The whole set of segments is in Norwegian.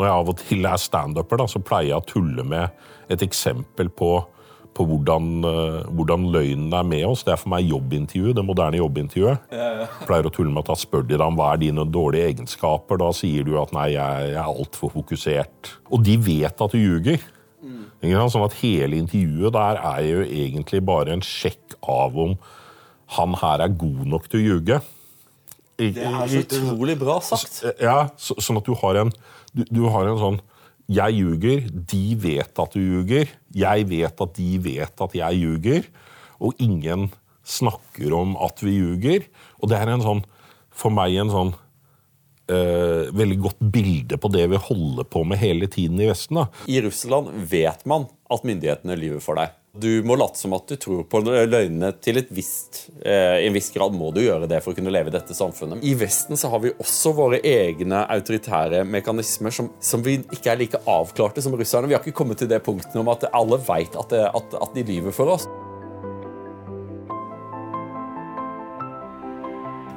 Når jeg av og til er standuper, så pleier jeg å tulle med et eksempel på, på hvordan, eh, hvordan løgnen er med oss. Det er for meg jobbintervju, det moderne jobbintervjuet. Jeg pleier å tulle med at da spør de deg om hva er dine dårlige egenskaper. Da sier du at nei, jeg, jeg er altfor fokusert. Og de vet at du ljuger. Mm. Sånn at hele intervjuet der er jo egentlig bare en sjekk av om han her er god nok til å ljuge. Det er så utrolig bra sagt. Ja, så, sånn at du har en du, du har en sånn Jeg ljuger, de vet at du ljuger. Jeg vet at de vet at jeg ljuger. Og ingen snakker om at vi ljuger. Og det er en sånn, for meg en sånn eh, veldig godt bilde på det vi holder på med hele tiden i Vesten. da. I Russland vet man at myndighetene lyver for deg. Du må late som at du tror på løgnene til et visst eh, en viss grad må du gjøre det for å kunne leve i dette samfunnet. I Vesten så har vi også våre egne autoritære mekanismer som, som vi ikke er like avklarte som russerne. Vi har ikke kommet til det punktet om at alle vet at, at, at de lyver for oss.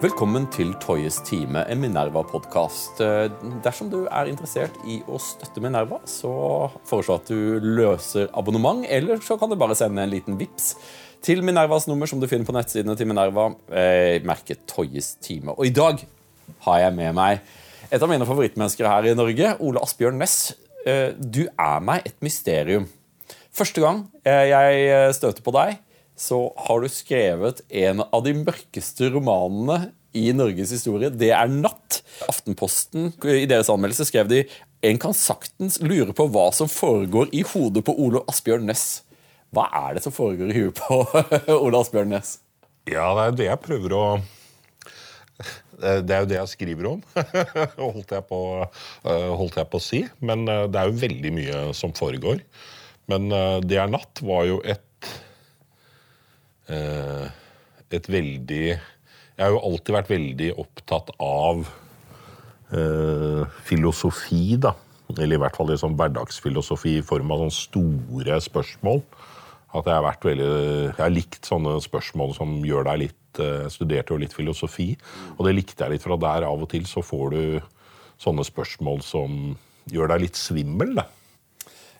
Velkommen til Toyes time, en Minerva-podkast. Dersom du er interessert i å støtte Minerva, så foreslår at du løser abonnement, eller så kan du bare sende en liten vips til Minervas nummer, som du finner på nettsidene til Minerva, eh, merket Toyes time. Og i dag har jeg med meg et av mine favorittmennesker her i Norge, Ole Asbjørn Næss. Eh, du er meg et mysterium. Første gang eh, jeg støter på deg, så har du skrevet en av de mørkeste romanene i Norges historie. Det er 'Natt'. Aftenposten i deres anmeldelse skrev de en kan saktens lure på hva som foregår i hodet på Ole Asbjørn Næss. Hva er det som foregår i huet på Ole Asbjørn Næss? Ja, det er jo det jeg prøver å Det er jo det jeg skriver om, holdt jeg, på, holdt jeg på å si. Men eh, det er jo veldig mye som foregår. Men eh, 'Det er natt' var jo et Eh, et veldig Jeg har jo alltid vært veldig opptatt av eh, filosofi, da. Eller i hvert fall liksom hverdagsfilosofi i form av sånne store spørsmål. At jeg har vært veldig Jeg har likt sånne spørsmål som gjør deg litt eh, studerte jo litt filosofi, og det likte jeg litt, for der av og til så får du sånne spørsmål som gjør deg litt svimmel. da.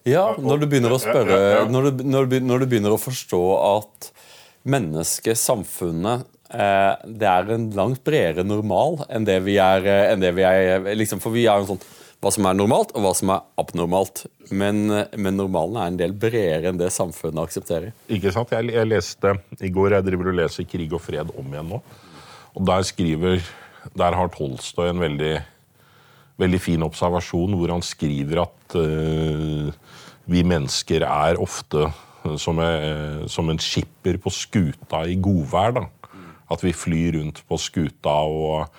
Ja, når du begynner å spørre Når du, når du, når du begynner å forstå at mennesket, samfunnet, eh, det er en langt bredere normal enn det vi er. Eh, det vi er liksom, for vi er jo sånn hva som er normalt, og hva som er abnormalt. Men, men, normalen er en del bredere enn det samfunnet aksepterer. Ikke sant? Jeg, jeg, leste i går, jeg driver og leser 'Krig og fred' om igjen nå. Og der skriver Der har Tolstoy en veldig, veldig fin observasjon hvor han skriver at uh, vi mennesker er ofte som, er, som en skipper på skuta i godvær. da. At vi flyr rundt på skuta og,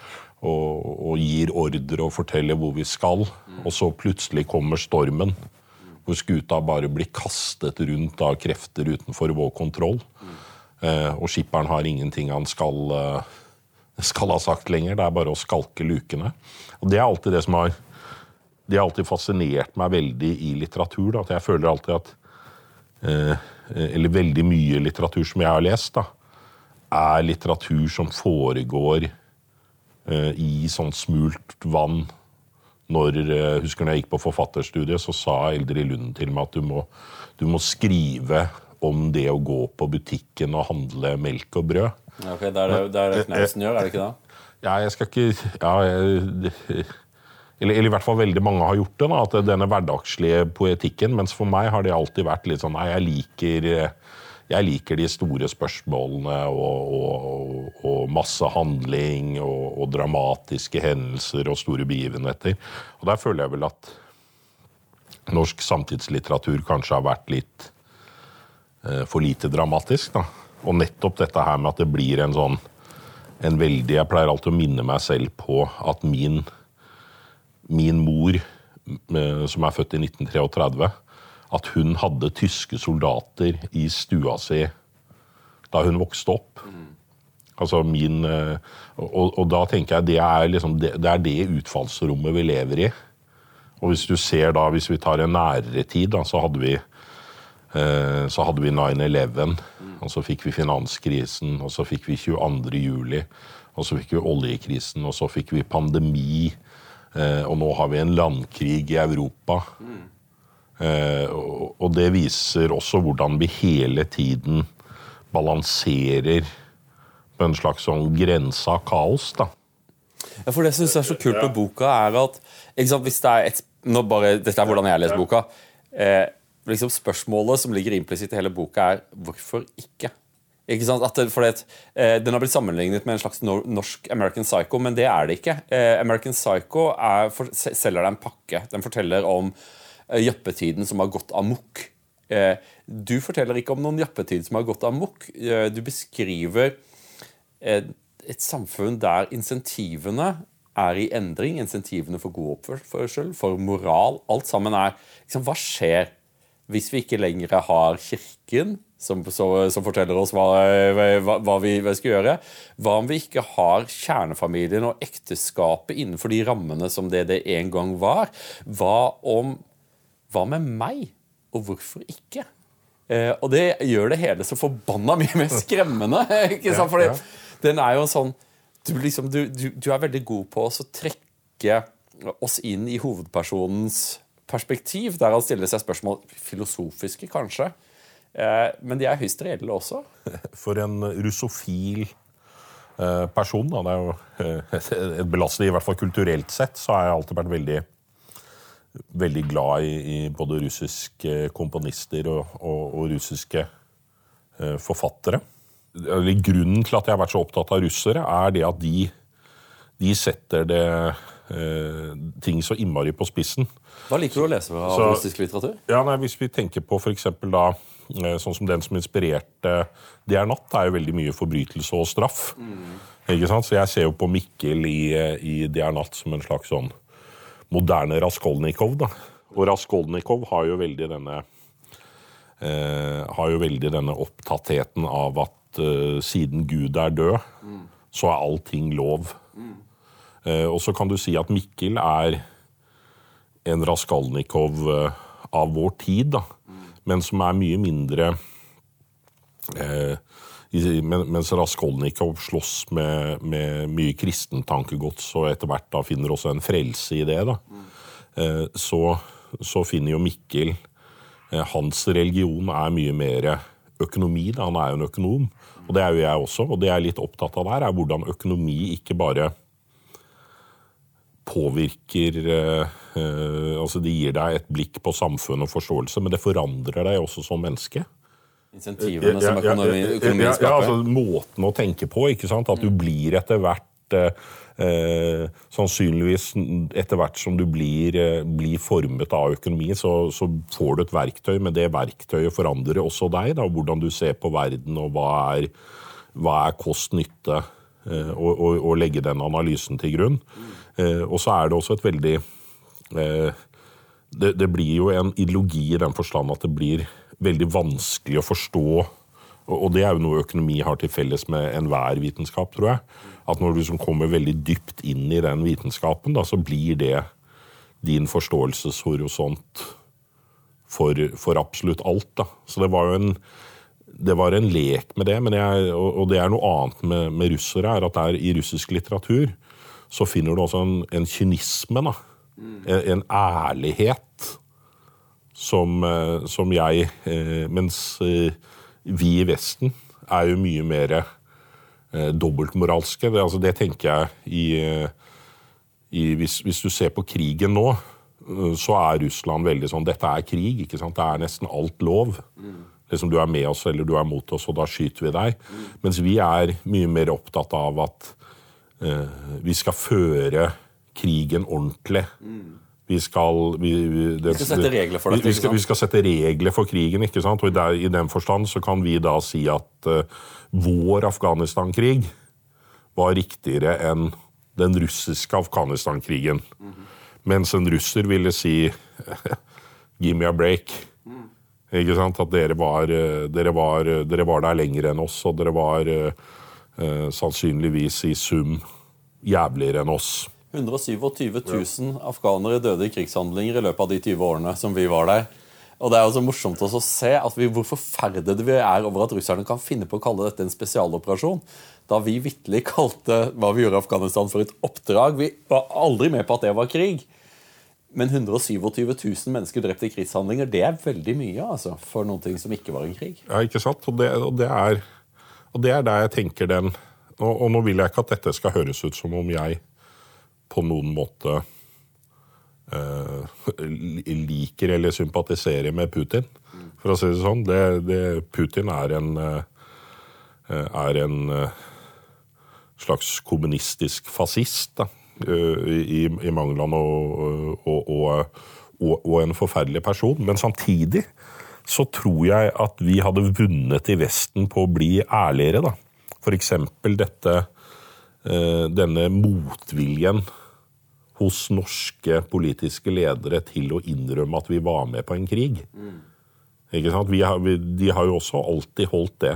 og, og gir ordre og forteller hvor vi skal. Og så plutselig kommer stormen, hvor skuta bare blir kastet rundt av krefter utenfor vår kontroll. Eh, og skipperen har ingenting han skal, eh, skal ha sagt lenger. Det er bare å skalke lukene. Og det er alltid det som har det har alltid fascinert meg veldig i litteratur. Da, at jeg føler alltid at Eh, eller veldig mye litteratur som jeg har lest, da, er litteratur som foregår eh, i sånn smult vann. Når, eh, husker når jeg gikk på forfatterstudiet, så sa Eldrid Lund til meg at du må, du må, skrive om det å gå på butikken og handle melk og brød. Ok, det er det, det, er det Knausen gjør, er det ikke det? Ja, jeg skal ikke ja, jeg, eller, eller, i hvert fall veldig mange har gjort det. Da, at Denne hverdagslige poetikken. Mens for meg har det alltid vært litt sånn Nei, jeg liker, jeg liker de store spørsmålene og, og, og masse handling og, og, dramatiske hendelser og store begivenheter. Og der føler jeg vel at norsk samtidslitteratur kanskje har vært litt eh, for lite dramatisk. Da. Og nettopp dette her med at det blir en sånn en veldig Jeg pleier alltid å minne meg selv på at min min mor, eh, som er født i 1933, at hun hadde tyske soldater i stua si da hun vokste opp. Altså min eh, og, og, da tenker jeg det er, liksom, det, det er det utfallsrommet vi lever i. Og hvis du ser da, hvis vi tar en nærere tid, da, så hadde vi eh, så hadde vi 9-11. Mm. Og så fikk vi finanskrisen, og så fikk vi 22. juli. Og så fikk vi oljekrisen, og så fikk vi pandemi. Eh, og nå har vi en landkrig i Europa. Eh, og, og det viser også hvordan vi hele tiden balanserer på en slags sånn grense av kaos. da. Ja, for Det jeg syns er så kult med boka, er at ikke sant, hvis det er et, nå bare, Dette er hvordan jeg leser boka. Eh, liksom Spørsmålet som ligger implisitt i hele boka, er hvorfor ikke? Ikke sant? At for det, eh, Den har blitt sammenlignet med en slags nor norsk American Psycho, men det er det ikke. Eh, American Psycho er, for, selger deg en pakke. Den forteller om eh, jappetiden som har gått amok. Eh, du forteller ikke om noen jappetid som har gått amok. Eh, du beskriver et, et samfunn der insentivene er i endring. Insentivene for god oppførsel, for moral. Alt sammen er liksom, Hva skjer hvis vi ikke lenger har Kirken, som, så, som forteller oss hva, hva, hva, vi, skal gjøre? Hva om vi ikke har kjernefamilien og ekteskapet innenfor de rammene som det det en gang var? Hva om Hva med meg? Og hvorfor ikke? Eh, og det gjør det hele så forbanna mye mer skremmende. ikke sant? Fordi den er jo sånn du, liksom, du, du, du er veldig god på å trekke oss inn i hovedpersonens perspektiv, der han stiller seg spørsmål filosofiske, kanskje. Eh, men de er høyst reelle også. For en russofil eh, person, da, det er jo eh, et belastning, i hvert fall kulturelt sett, så har jeg alltid vært veldig, veldig glad i både russiske komponister og, og, og russiske forfattere. Grunnen til at jeg har vært så opptatt av russere, er det at de, de setter det ting så innmari på spissen. Hva liker du å lese av så, litteratur? Ja, nei, Hvis vi tenker på f.eks. da eh, sånn som den som inspirerte 'Det er natt', er jo veldig mye forbrytelse og straff. Mm. Ikke sant? Så jeg ser jo på Mikkel i, eh, i 'Det er natt' som en slags sånn moderne Raskolnikov. da. Og Raskolnikov har jo veldig denne eh, har jo veldig denne opptattheten av at eh, siden Gud er død, mm. så er allting lov. Mm. Eh, og så kan du si at Mikkel er en Raskolnikov eh, av vår tid, da. Men som er mye mindre eh, Mens Raskolnikov slåss med, med mye kristen tankegods og etter hvert da finner også en frelse i det, da, eh, så, så, finner jo Mikkel eh, Hans religion er mye mer økonomi. Da. Han er jo en økonom. Og det er jo jeg også. Og det jeg er litt opptatt av der, er hvordan økonomi ikke bare påvirker eh, eh, altså Det gir deg et blikk på samfunn og forståelse, men det forandrer deg også som menneske. Insentivene som økonomi, økonomien skaper? Ja, altså Måten å tenke på. ikke sant? At du mm. blir etter hvert eh, eh, Sannsynligvis etter hvert som du blir, eh, blir formet av økonomi, så, så, får du et verktøy, men det verktøyet forandrer også deg. da, Hvordan du ser på verden, og hva er, hva er kost-nytte, eh, og, og, og, legge den analysen til grunn. Mm. Eh, og så er det også et veldig eh, det, det, blir jo en ideologi i den forstand at det blir veldig vanskelig å forstå. Og det er jo noe økonomi har til felles med enhver vitenskap, tror jeg. At når du liksom kommer veldig dypt inn i den vitenskapen, da, så blir det din forståelseshorisont for, for absolutt alt. Da. Så det var jo en, det var en lek med det. Jeg, og, det er noe annet med, med russere, er at det er i russisk litteratur så finner du også en, en kynisme. Da. En, ærlighet som, eh, som jeg eh, Mens eh, vi i Vesten er jo mye mer dobbeltmoralske. Det, altså, det tenker jeg i, i hvis, hvis, du ser på krigen nå, så er Russland veldig sånn Dette er krig. ikke sant? Det er nesten alt lov. Mm. Liksom Du er med oss eller du er mot oss, og da skyter vi deg. Mm. Mens vi er mye mer opptatt av at vi skal føre krigen ordentlig. Vi skal, vi, det, vi skal sette regler for dette. Vi skal, vi skal, sette regler for krigen. ikke sant? Og der, I den forstand så kan vi da si at uh, vår Afghanistan-krig var riktigere enn den russiske Afghanistan-krigen. Mm -hmm. Mens en russer ville si 'give me a break'. Mm. Ikke sant? At dere var, eh, dere, var, dere var, der lenger enn oss, og dere var uh, uh, sannsynligvis i sum jævligere enn oss. 127 000 afghanere døde i krigshandlinger i løpet av de 20 årene som vi var der. Og Det er også morsomt å se at vi, hvor forferdede vi er over at russerne kan finne på å kalle dette en spesialoperasjon. da vi vitterlig kalte hva vi gjorde i Afghanistan, for et oppdrag. Vi var aldri med på at det var krig. Men 127 000 mennesker drept i krigshandlinger, det er veldig mye altså, for noe som ikke var en krig. Ja, ikke sant? Og det, og det, er, og det er, der jeg tenker den og, og, nå vil jeg ikke at dette skal høres ut som om jeg på noen måte eh, liker eller sympatiserer med Putin, for å si det sånn. Det, det, Putin er en, uh, er en uh, slags kommunistisk fascist. da i, i Mangland og, og, og, og, en forferdelig person. Men samtidig så tror jeg at vi hadde vunnet i Vesten på å bli ærligere. da. F.eks. dette denne motviljen hos norske politiske ledere til å innrømme at vi var med på en krig. Mm. Har, vi, de har jo også alltid holdt det.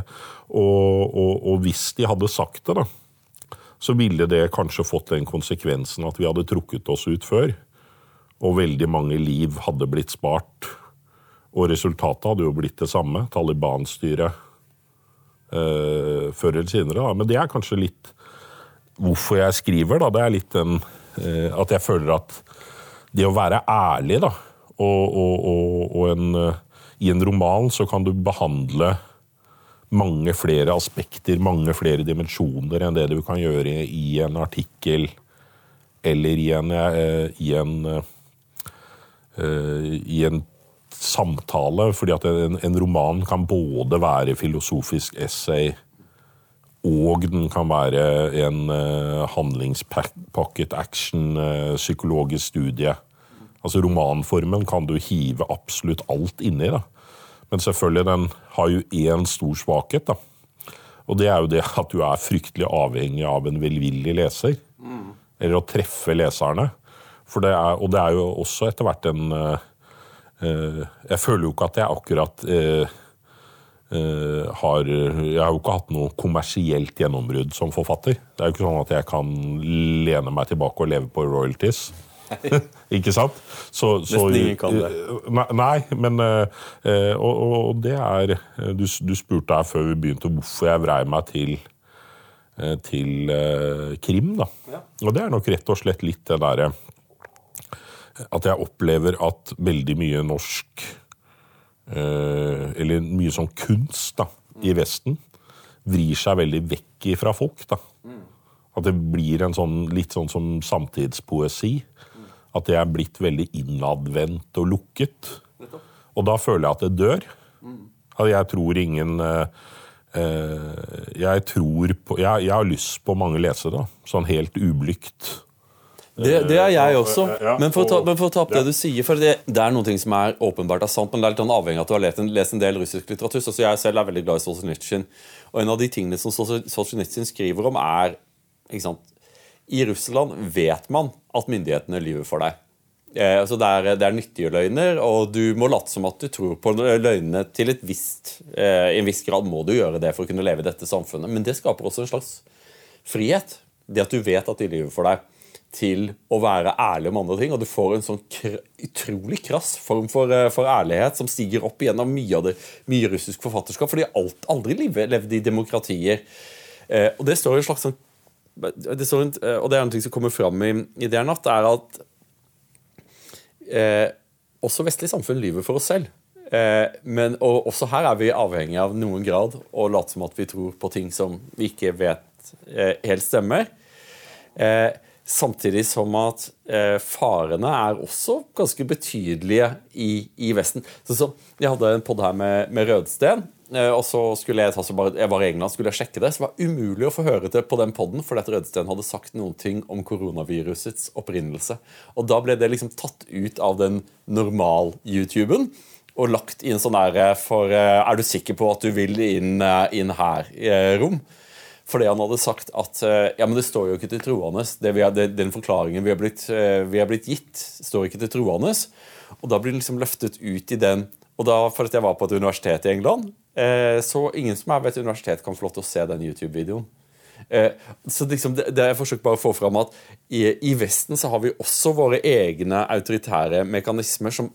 Og, og, og, hvis de hadde sagt det, da, så ville det kanskje fått den konsekvensen at vi hadde trukket oss ut før. Og veldig mange liv hadde blitt spart. Og resultatet hadde jo blitt det samme. Taliban-styret eh, før eller senere. Da. Men det er kanskje litt hvorfor jeg skriver. da. Det er litt den eh, at jeg føler at det å være ærlig, da, og, og, og, og en, uh, i en roman så kan du behandle mange flere aspekter, mange flere dimensjoner enn det du kan gjøre i en artikkel eller i en, eh, i en, eh, i en samtale. Fordi at en, en, roman kan både være filosofisk essay og den kan være en uh, handlingspakket action, uh, psykologisk studie. Altså Romanformen kan du hive absolutt alt inni. da. Men selvfølgelig, den har jo én stor svakhet. da. Og det er jo det at du er fryktelig avhengig av en velvillig leser. Mm. Eller å treffe leserne. Det er, og det er jo også etter hvert en uh, Jeg føler jo ikke at jeg akkurat uh, har Jeg har jo ikke hatt noe kommersielt gjennombrudd som forfatter. Det er jo ikke sånn at jeg kan lene meg tilbake og leve på royalties. ikke sant? Så, så, Nesten ingen kan det. Eh, nei, men eh, eh, og, og, det er du, du, spurte her før vi begynte hvorfor jeg vrei meg til, til krim. da. Ja. Og det er nok rett og slett litt det derre At jeg opplever at veldig mye norsk Eller mye sånn kunst da, i Vesten vrir seg veldig vekk fra folk. da. At det blir en sånn, litt sånn som samtidspoesi at det er blitt veldig innadvendt og lukket. Og da føler jeg at det dør. At jeg tror ingen eh, eh, jeg tror på jeg, jeg, har lyst på mange lesere, sånn helt ublygt. Det, det, er jeg også. Men for å ta, for å ta opp det du sier for det, det, er noe som er åpenbart er sant, men det er litt sånn avhengig av at du har lest en, lest en del russisk litteratur. Så jeg selv er veldig glad i Solzjenitsyn. Og en av de tingene som Solzjenitsyn skriver om, er sant, i Russland vet man at myndighetene lyver for deg. Eh, altså det, er, det, er, nyttige løgner, og du må late som at du tror på løgnene til et visst eh, I en viss grad må du gjøre det for å kunne leve i dette samfunnet, men det skaper også en slags frihet. Det at du vet at de lyver for deg, til å være ærlig om andre ting. Og du får en sånn kr utrolig krass form for, eh, for, ærlighet som stiger opp gjennom mye av det mye russisk forfatterskap, fordi alt aldri levde i demokratier. Eh, og det står en slags sånn det en, eh, og det er noe som kommer fram i, i det natt, er at eh, også vestlig samfunn lyver for oss selv. Eh, men og også her er vi avhengig av noen grad å late som at vi tror på ting som vi ikke vet eh, helt stemmer. Eh, samtidig som at eh, farene er også ganske betydelige i, i Vesten. Så, så, jeg hadde en pod her med, med Rødsten, Eh, og så skulle jeg, altså bare, jeg var i England skulle jeg sjekke det, så det var umulig å få høre det på den poden, fordi at Rødsten hadde sagt noen ting om koronavirusets opprinnelse. Og da ble det liksom tatt ut av den normal-YouTuben og lagt i en sånn der eh, for eh, Er du sikker på at du vil inn, inn her-rom? Fordi han hadde sagt at ja, men det står jo ikke til troende. Den forklaringen vi har, blitt, vi er, blitt gitt, står ikke til troende. Og da blir det liksom løftet ut i den og da, for at jeg var på et universitet i England, Eh, så ingen som er ved et universitet, kan få lov til å se den YouTube-videoen. Eh, så liksom det, det Jeg forsøker bare å få fram at i, i, Vesten så har vi også våre egne autoritære mekanismer som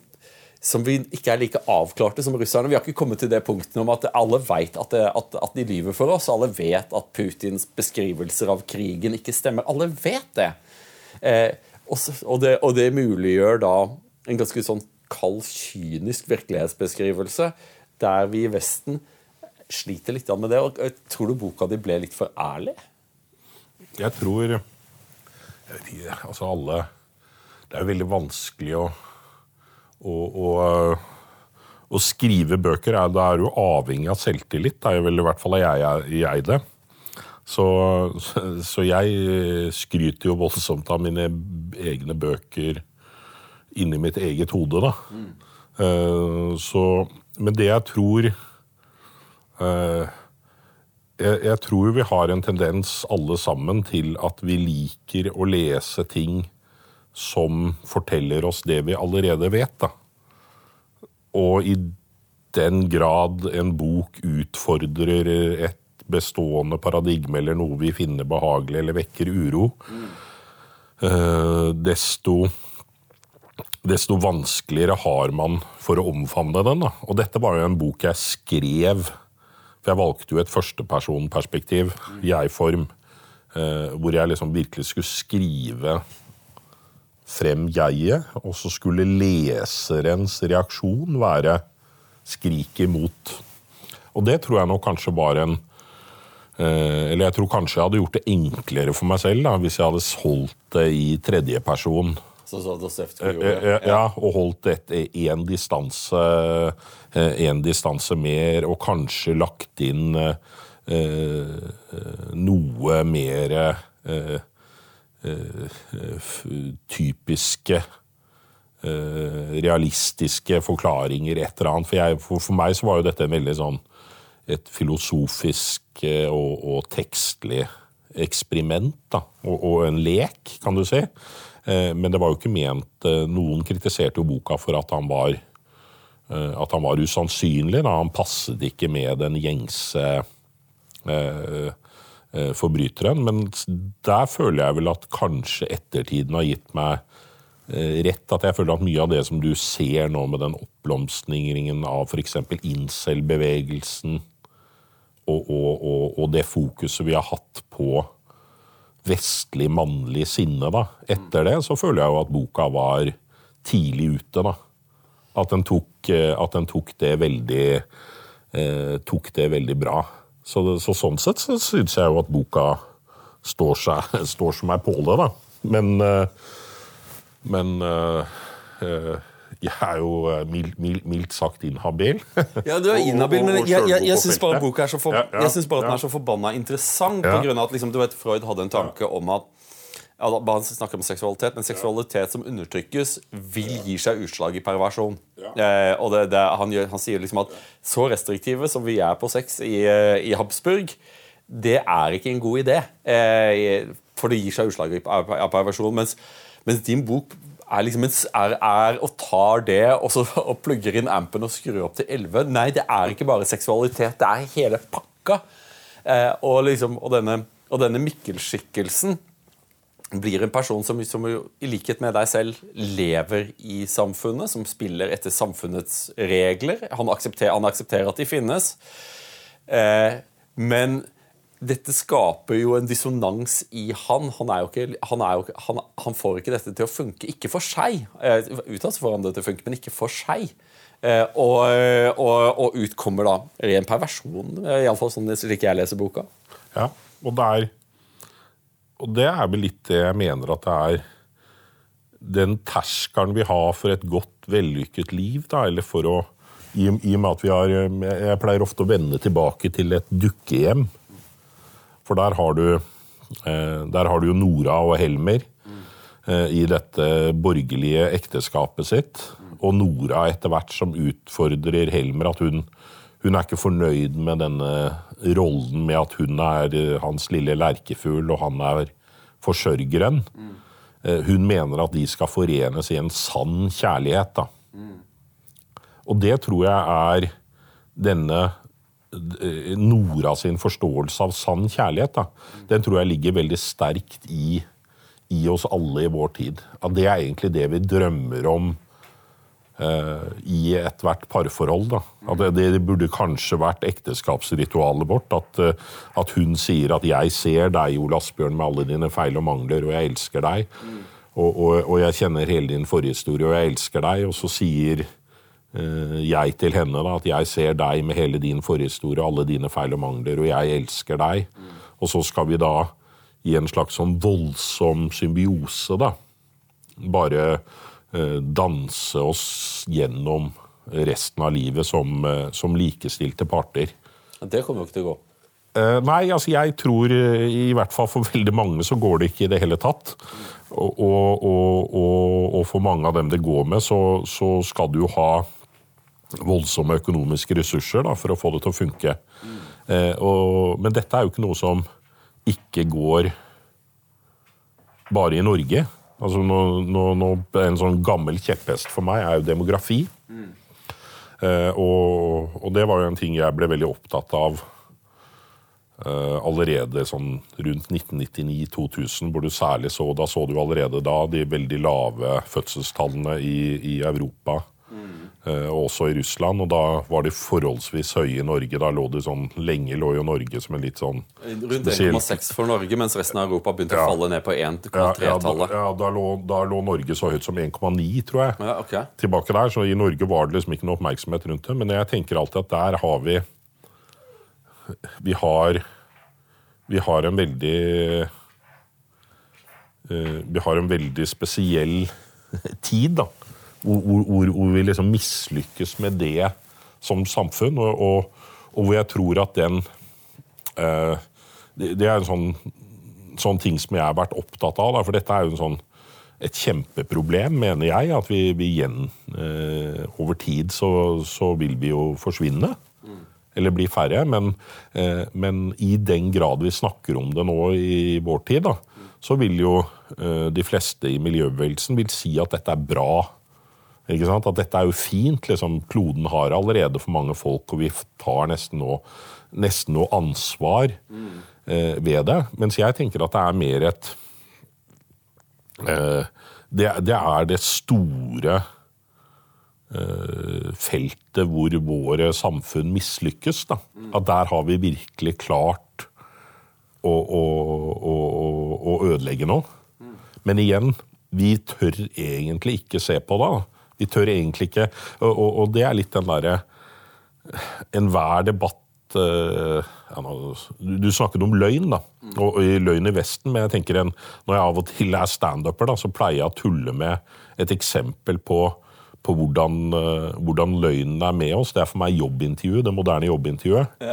som vi ikke er like avklarte som russerne. Vi har ikke kommet til det punktet om at alle vet at, det, at, at, de lyver for oss. Alle vet at Putins beskrivelser av krigen ikke stemmer. Alle vet det. Eh, og, og, det og det muliggjør da en ganske sånn kald, kynisk virkelighetsbeskrivelse der vi i Vesten sliter litt med det. og Tror du boka di ble litt for ærlig? Jeg tror jeg vet ikke, altså alle Det er jo veldig vanskelig å, å, å, skrive bøker. Da er jo avhengig av selvtillit. Det er vel i hvert fall jeg, jeg det. Så, så, jeg skryter jo voldsomt av mine egne bøker inni mitt eget hode, da. Mm. Så, men det jeg tror uh, jeg, jeg, tror vi har en tendens alle sammen til at vi liker å lese ting som forteller oss det vi allerede vet. da. Og i den grad en bok utfordrer et bestående paradigme eller noe vi finner behagelig eller vekker uro, mm. desto, desto vanskeligere har man for å omfavne den. Da. Og dette var jo en bok jeg skrev, for jeg valgte jo et førstepersonperspektiv, jeg-form, eh, hvor jeg liksom virkelig skulle skrive frem jeget, og så skulle leserens reaksjon være skrik imot. Og det tror jeg nok kanskje var en Eh, eller jeg tror kanskje jeg hadde gjort det enklere for meg selv da, hvis jeg hadde holdt det i tredjeperson. Så, så eh, ja. ja, og holdt én distanse, en distanse mer, og kanskje lagt inn eh, noe mer eh, typiske realistiske forklaringer, et eller annet. For, jeg, for, for meg så var jo dette en veldig sånn et filosofisk eh, og, og tekstlig eksperiment. Da, og, og, en lek, kan du si. Eh, men det var jo ikke ment eh, Noen kritiserte jo boka for at han var, at han var usannsynlig. Da. Han passet ikke med den gjengse eh, forbryteren. Men der føler jeg vel at kanskje ettertiden har gitt meg rett. At jeg føler at mye av det som du ser nå med den oppblomstringen av f.eks. incel-bevegelsen, og, og, og, og, det fokuset vi har hatt på vestlig mannlig sinne da. Etter det så føler jeg jo at boka var tidlig ute. da. At den tok, eh, at den tok det veldig eh, tok det veldig bra. Så, så sånn sett så syns jeg jo at boka står, seg, står som ei påle, da. Men, eh, men eh, eh jeg er jo mild, mildt, mildt, sagt inhabil. ja, du er inhabil, men jeg, jeg, jeg syns bare, boka er så for, jeg synes bare at den er så forbanna interessant. På grunn av at liksom, du vet, Freud hadde en tanke om at Han snakker om seksualitet, men seksualitet som undertrykkes, vil gi seg utslag i perversjon. Eh, og det, det, han, gjør, han, sier liksom at så restriktive som vi er på sex i, eh, i Habsburg, det er ikke en god idé. Eh, for det gir seg utslag i perversjon. Mens, mens din bok er, liksom er, er og tar det og, så, og plugger inn ampen og skrur opp til 11. Nei, det er ikke bare seksualitet. Det er hele pakka. Eh, og, liksom, og, denne, og denne Mikkel-skikkelsen blir en person som, som, i likhet med deg selv lever i samfunnet, som spiller etter samfunnets regler. Han aksepterer, han aksepterer at de finnes. Eh, men dette skaper jo en dissonans i han. Han, ikke, han, jo, han, får ikke dette til å funke. Ikke for seg. Eh, utad får han det til å funke, men ikke for seg. Eh, og, og, og utkommer da ren perversjon, eh, iallfall sånn slik jeg leser boka. Ja, og det er Og det er vel litt det jeg mener at det er den terskelen vi har for et godt, vellykket liv, da, eller for å i, i og med at vi har Jeg pleier ofte å vende tilbake til et dukkehjem. For der har du, eh, der har du jo Nora og Helmer eh, i dette borgerlige ekteskapet sitt. Og Nora etter hvert som utfordrer Helmer at hun, hun er ikke fornøyd med denne rollen med at hun er eh, hans lille lerkefugl, og han er forsørgeren. Hun mener at de skal forenes i en sann kjærlighet. Da. Og det tror jeg er denne Eh, Nora sin forståelse av sann kjærlighet, da, den tror jeg ligger veldig sterkt i, i, oss alle i vår tid. At det er egentlig det vi drømmer om i ethvert parforhold. Da. At det, det burde kanskje vært ekteskapsritualet vårt. At, eh, at hun sier at 'jeg ser deg, Ole Asbjørn, med alle dine feil og mangler, og jeg elsker deg'. Og, og, og jeg kjenner hele din forhistorie, og jeg elsker deg. Og så sier eh, jeg til henne da, at 'jeg ser deg med hele din forhistorie, alle dine feil og mangler, og jeg elsker deg'. Og så skal vi da i en slags sånn voldsom symbiose, da. Bare eh, danse oss gjennom resten av livet som, eh, som likestilte parter. Det kommer jo ikke til å gå. Eh, nei, altså jeg tror eh, i hvert fall for veldig mange så går det ikke i det hele tatt. Og, og, og, og, for mange av dem det går med, så, så skal du jo ha voldsomme økonomiske ressurser da, for å få det til å funke. Eh, og, men dette er jo ikke noe som ikke går bare i Norge. Altså nå, nå, nå, En sånn gammel kjepphest for meg er jo demografi. Eh, og, og det var jo en ting jeg ble veldig opptatt av eh, allerede sånn rundt 1999-2000, hvor du særlig så Da så du allerede da de veldig lave fødselstallene i, i Europa. Eh, og også i Russland, og da var de forholdsvis høye i Norge. Da lå det sånn, Lenge lå jo Norge som en litt sånn Rundt 1,6 for Norge, mens resten av Europa begynte Ja. å falle ned på ja, ja, da, 1,3-tallet. ja, da, lå, da lå Norge så høyt som 1,9, tror jeg. Ja, okay. tilbake der, så I Norge var det liksom ikke noe oppmerksomhet rundt det. Men jeg tenker alltid at der har vi Vi har Vi har en veldig eh, Vi har en veldig spesiell tid, da. Hvor, hvor, hvor- vi liksom mislykkes med det som samfunn. Og, og, og hvor jeg tror at den eh, det, det er en sånn, sånn ting som jeg har vært opptatt av. Da, for dette er jo sånn et kjempeproblem, mener jeg. At vi, vi igjen eh, Over tid så, så vil vi jo forsvinne. Eller bli færre. Men, eh, men i den grad vi snakker om det nå i vår tid, da, så vil jo eh, de fleste i miljøbevegelsen vil si at dette er bra. At dette er jo fint. Liksom, kloden har allerede for mange folk, og vi tar nesten noe, nesten noe ansvar eh, ved det. Mens jeg tenker at det er mer et eh, det, det er det store eh, feltet hvor våre samfunn mislykkes. Da. At der har vi virkelig klart å, å, å, å- ødelegge noe. Men igjen, vi tør egentlig ikke se på det. da. Vi tør egentlig ikke Og, og, og det er litt den derre Enhver debatt eh, ja, nå, du, snakket om løgn, da. Og, og i løgn i Vesten. Men jeg tenker en, når jeg av og til er standuper, så pleier jeg å tulle med et eksempel på, på hvordan, eh, hvordan løgnen er med oss. Det er for meg jobbintervjuet, det moderne jobbintervjuet.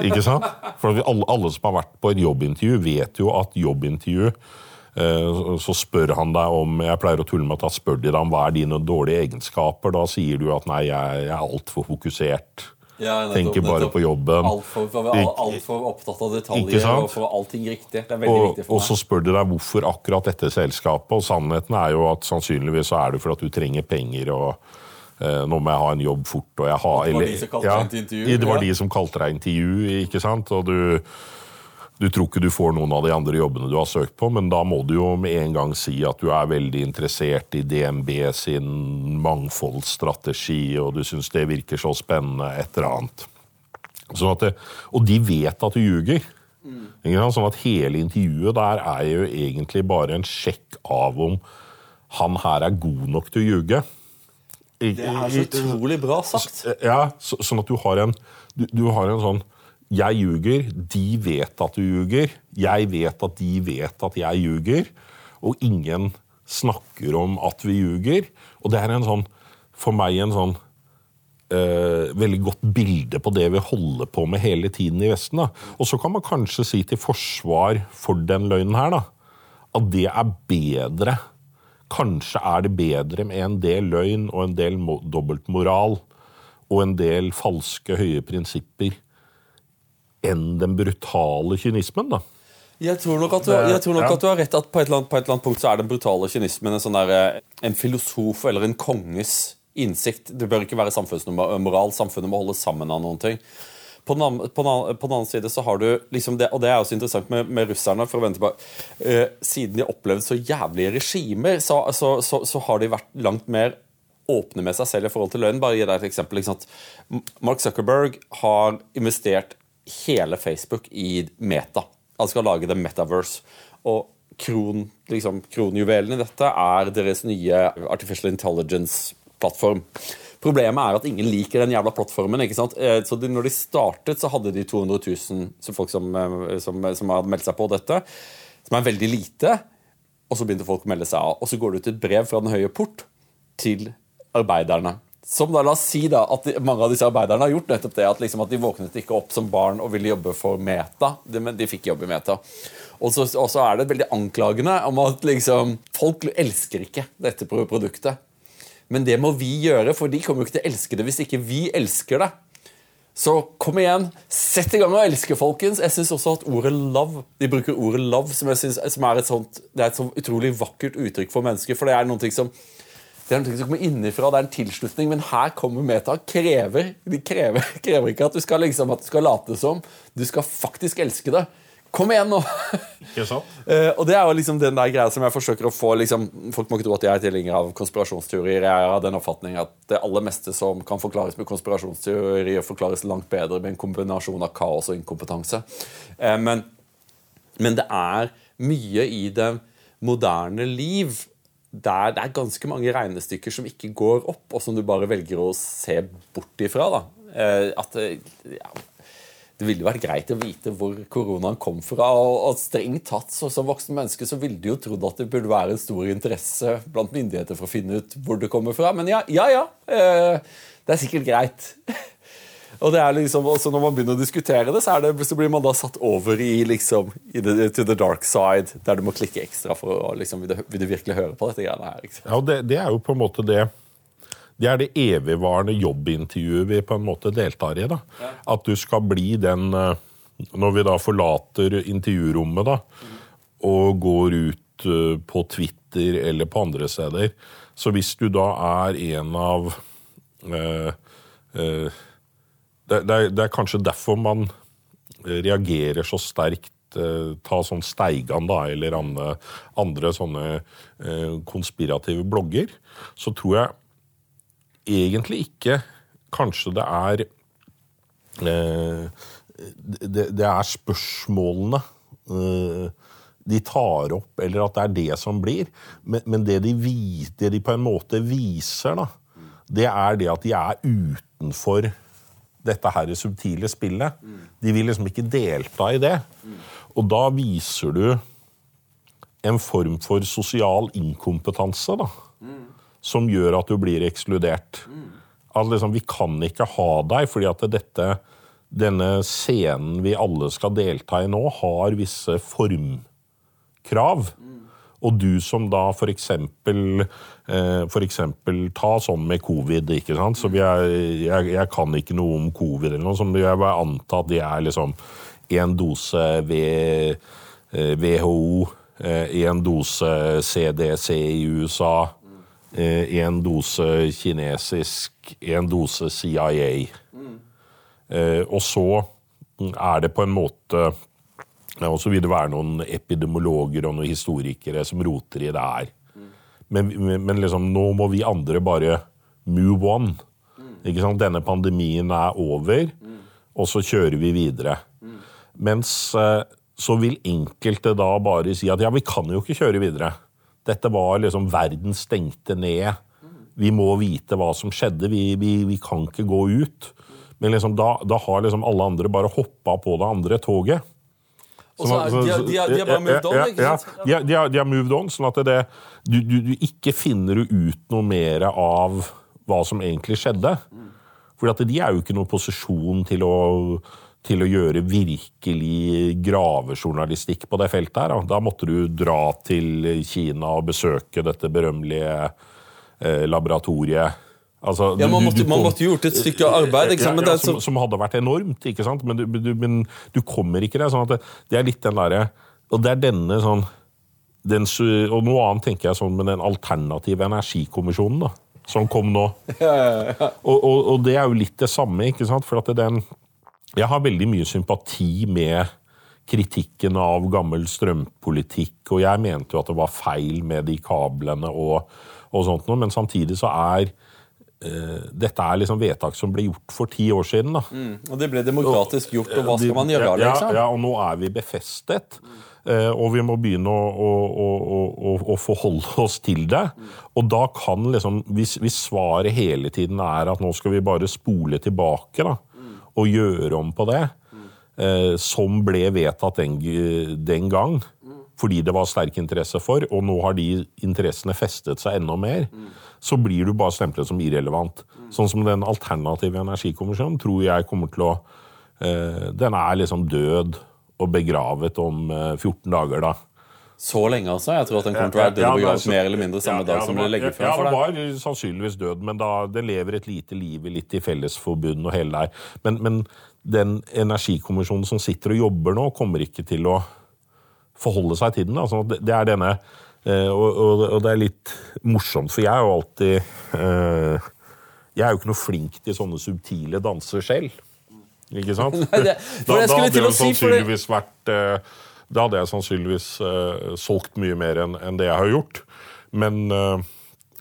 Ikke sant? For alle, alle som har vært på et jobbintervju, vet jo at jobbintervju eh, så spør han deg om Jeg pleier å tulle med at da spør de deg om hva er dine dårlige egenskaper. Da sier du at nei, jeg, jeg er altfor fokusert. Ja, nettopp, Tenker bare nettopp. på jobben. Altfor alt, alt for opptatt av detaljer og for allting riktig. Det er veldig Og, viktig og for så spør de deg hvorfor akkurat dette selskapet, og sannheten er jo at sannsynligvis så er det for at du trenger penger. og eh, nå må jeg ha en jobb fort. og jeg har... det var eller- de som kalte deg til intervju, Det var ja. de som kalte deg intervju, ikke sant? Og du, du tror ikke du får noen av de andre jobbene du har søkt på, men da må du jo med en gang si at du er veldig interessert i DNB sin mangfoldsstrategi, og du syns det virker så spennende, et eller annet. Sånn at det, og de vet at du ljuger. Mm. Sånn at hele intervjuet der er jo egentlig bare en sjekk av om han her er god nok til å ljuge. Det er så utrolig bra sagt. Ja, så, sånn at du har en du, du har en sånn Jeg ljuger, de vet at du ljuger. Jeg vet at de vet at jeg ljuger. Og ingen snakker om at vi ljuger. Og det er en sånn, for meg en sånn eh, veldig godt bilde på det vi holder på med hele tiden i Vesten. Da. Og så kan man kanskje si til forsvar for den løgnen her, da, at det er bedre. Kanskje er det bedre med en del løgn og en del mo- dobbeltmoral og en del falske, høye prinsipper enn den brutale kynismen, da. Jeg tror nok at du, jeg tror nok Ja. at du har rett at på et, eller annet, på et eller annet punkt så er den brutale kynismen en, sånn der, eh, en filosof eller en konges innsikt. Det bør ikke være samfunnsmoral. Samfunnet må holde sammen av noen ting. På den, andre, på, den, andre- på den andre side så har du liksom det, og det er også interessant med, med russerne for å vente på, eh, Siden de har opplevd så jævlige regimer, så, så, så, så har de vært langt mer åpne med seg selv i forhold til løgn. Bare gi deg et eksempel. Ikke sant? Mark Zuckerberg har investert hele Facebook i Meta. Han skal lage det Metaverse. Og kron, liksom, kronjuvelen i dette er deres nye Artificial Intelligence-plattform. Problemet er at ingen liker den jævla plattformen. ikke sant? Eh, så de, når de startet, så hadde de 200 000 folk som, eh, som, som hadde meldt seg på dette, som er veldig lite. Og så begynte folk å melde seg av. Og så går det ut et brev fra Den høye port til arbeiderne. Som da, la oss si da, at de, Mange av disse arbeiderne har gjort nettopp det, at, liksom, at de våknet ikke opp som barn og ville jobbe for Meta, de, men de fikk jobb i Meta. Og så, er det veldig anklagende om at liksom, folk elsker ikke dette produktet. Men det må vi gjøre, for de kommer jo ikke til å elske det hvis ikke vi elsker det. Så kom igjen, sett i gang og elske, folkens. Jeg synes også at ordet love De bruker ordet love, som, jeg synes, som er et sånt Det er et sånt utrolig vakkert uttrykk for mennesker. For det er noe som det er noe som kommer innenfra, det er en tilslutning, men her kommer Meta krever De krever, krever ikke at du, skal, liksom, at du skal late som. Du skal faktisk elske det. Kom igjen nå! Ikke sant? uh, og det er jo liksom den der greia som jeg forsøker å få liksom, Folk må ikke tro at jeg er tilhenger av konspirasjonsteorier. Jeg har den oppfatning at det aller meste som kan forklares med konspirasjonsteorier, forklares langt bedre med en kombinasjon av kaos og inkompetanse. Uh, men, men det er mye i det moderne liv der det er ganske mange regnestykker som ikke går opp, og som du bare velger å se bort ifra. da. Uh, at ja, det ville vært greit å vite hvor koronaen kom fra. Og, og strengt tatt, så, som voksen menneske så ville du jo trodd at det burde være en stor interesse blant myndigheter for å finne ut hvor det kommer fra. Men ja, ja. ja eh, det er sikkert greit. og det er liksom, også Når man begynner å diskutere det, så, det, så blir man da satt over i liksom, i the, to the dark side, der du må klikke ekstra for å liksom, vil, du, vil du virkelig høre på dette greiene her. Liksom. Ja, det, det er jo på en måte det det er det evigvarende jobbintervjuet vi på en måte deltar i. da. Ja. At du skal bli den eh, Når vi da forlater intervjurommet da, og går ut eh, på Twitter eller på andre steder, så hvis du da er en av uh, uh, det, det, er, det, er, kanskje derfor man reagerer så sterkt ta sånn Steigan da, eller andre, andre sånne konspirative blogger, så tror jeg egentlig ikke Kanskje det er eh, det, det, er spørsmålene eh, de tar opp, eller at det er det som blir. Men, men det, de, det, de, på en måte viser, da, det er det at de er utenfor dette her subtile spillet. De vil liksom ikke delta i det. Og da viser du en form for sosial inkompetanse, da som gjør at du blir ekskludert. At liksom, vi kan ikke ha deg, fordi at dette, denne scenen vi alle skal delta i nå, har visse formkrav. Og du som da for eh, eksempel Ta sånn med covid, ikke sant. Så jeg, jeg, jeg, kan ikke noe om covid eller noe, som jeg bare anta at det er liksom én dose ved WHO, én dose CDC i USA én eh, dose kinesisk, én dose CIA. Og så er det på en måte Og så vil det være noen epidemiologer og noen historikere som roter i det her. Men, men, liksom, nå må vi andre bare move on. Ikke sant? Denne pandemien er over, og så kjører vi videre. Mens eh, så vil enkelte da bare si at ja, vi kan jo ikke kjøre videre. Dette var liksom Verden stengte ned. Vi må vite hva som skjedde. Vi, vi, vi kan ikke gå ut. Men liksom da, da, har liksom alle andre bare hoppa på det andre toget. Og så er, de, de, de, har bare moved on, ikke sant? Ja, de, har moved on, sånn at det, du, du, du, ikke finner ut noe mer av hva som egentlig skjedde. For de er jo ikke noen posisjon til å til å gjøre virkelig gravejournalistikk på det feltet. her. Da måtte du dra til Kina og besøke dette berømmelige eh, laboratoriet. Altså, ja, man måtte, du, du kom, man måtte, gjort et stykke arbeid. Ja, ja, som, som, hadde vært enormt, ikke sant? Men du, men du kommer ikke der. sånn at det, det er litt den derre Og det er denne sånn den, Og noe annet tenker jeg sånn med den alternative energikommisjonen, da, som kom nå. Og, og, og, det er jo litt det samme, ikke sant? For at den jeg har veldig mye sympati med kritikken av gammel strømpolitikk, og jeg mente jo at det var feil med de kablene og, og sånt noe, men samtidig så er dette er liksom vedtak som ble gjort for ti år siden. da. Og det ble demokratisk gjort, og hva skal man gjøre? Liksom? ja, og nå er vi befestet. eh, Og vi må begynne å, å, å, å, å forholde oss til det. Og da kan liksom, hvis, hvis svaret hele tiden er at nå skal vi bare spole tilbake da, og gjøre om på det, eh, som ble vedtatt den, den gang, fordi det var sterk interesse for, og nå har de interessene festet seg enda mer, så blir du bare stemplet som irrelevant. Sånn som den alternative energikommisjonen tror jeg kommer til å eh, Den er liksom død og begravet om eh, 14 dager, da. Så lenge, altså? Jeg tror at den kommer til å være død og begravet altså- mer eller mindre samme ja, dag ja, som det ble var- legget frem Ja, for det deg. var sannsynligvis død, men da, det lever et lite liv litt i fellesforbund og hele der. Men, men den energikommisjonen som sitter og jobber nå, kommer ikke til å forholde seg til den. Altså, det, det er denne eh, og, og, og det er litt morsomt, for jeg er jo alltid eh, Jeg er jo ikke noe flink til sånne subtile danser selv. Ikke sant? det- da, da, hadde jeg sannsynligvis si, det- vært eh, Da hadde jeg sannsynligvis eh, solgt mye mer enn en det jeg har gjort. Men, eh,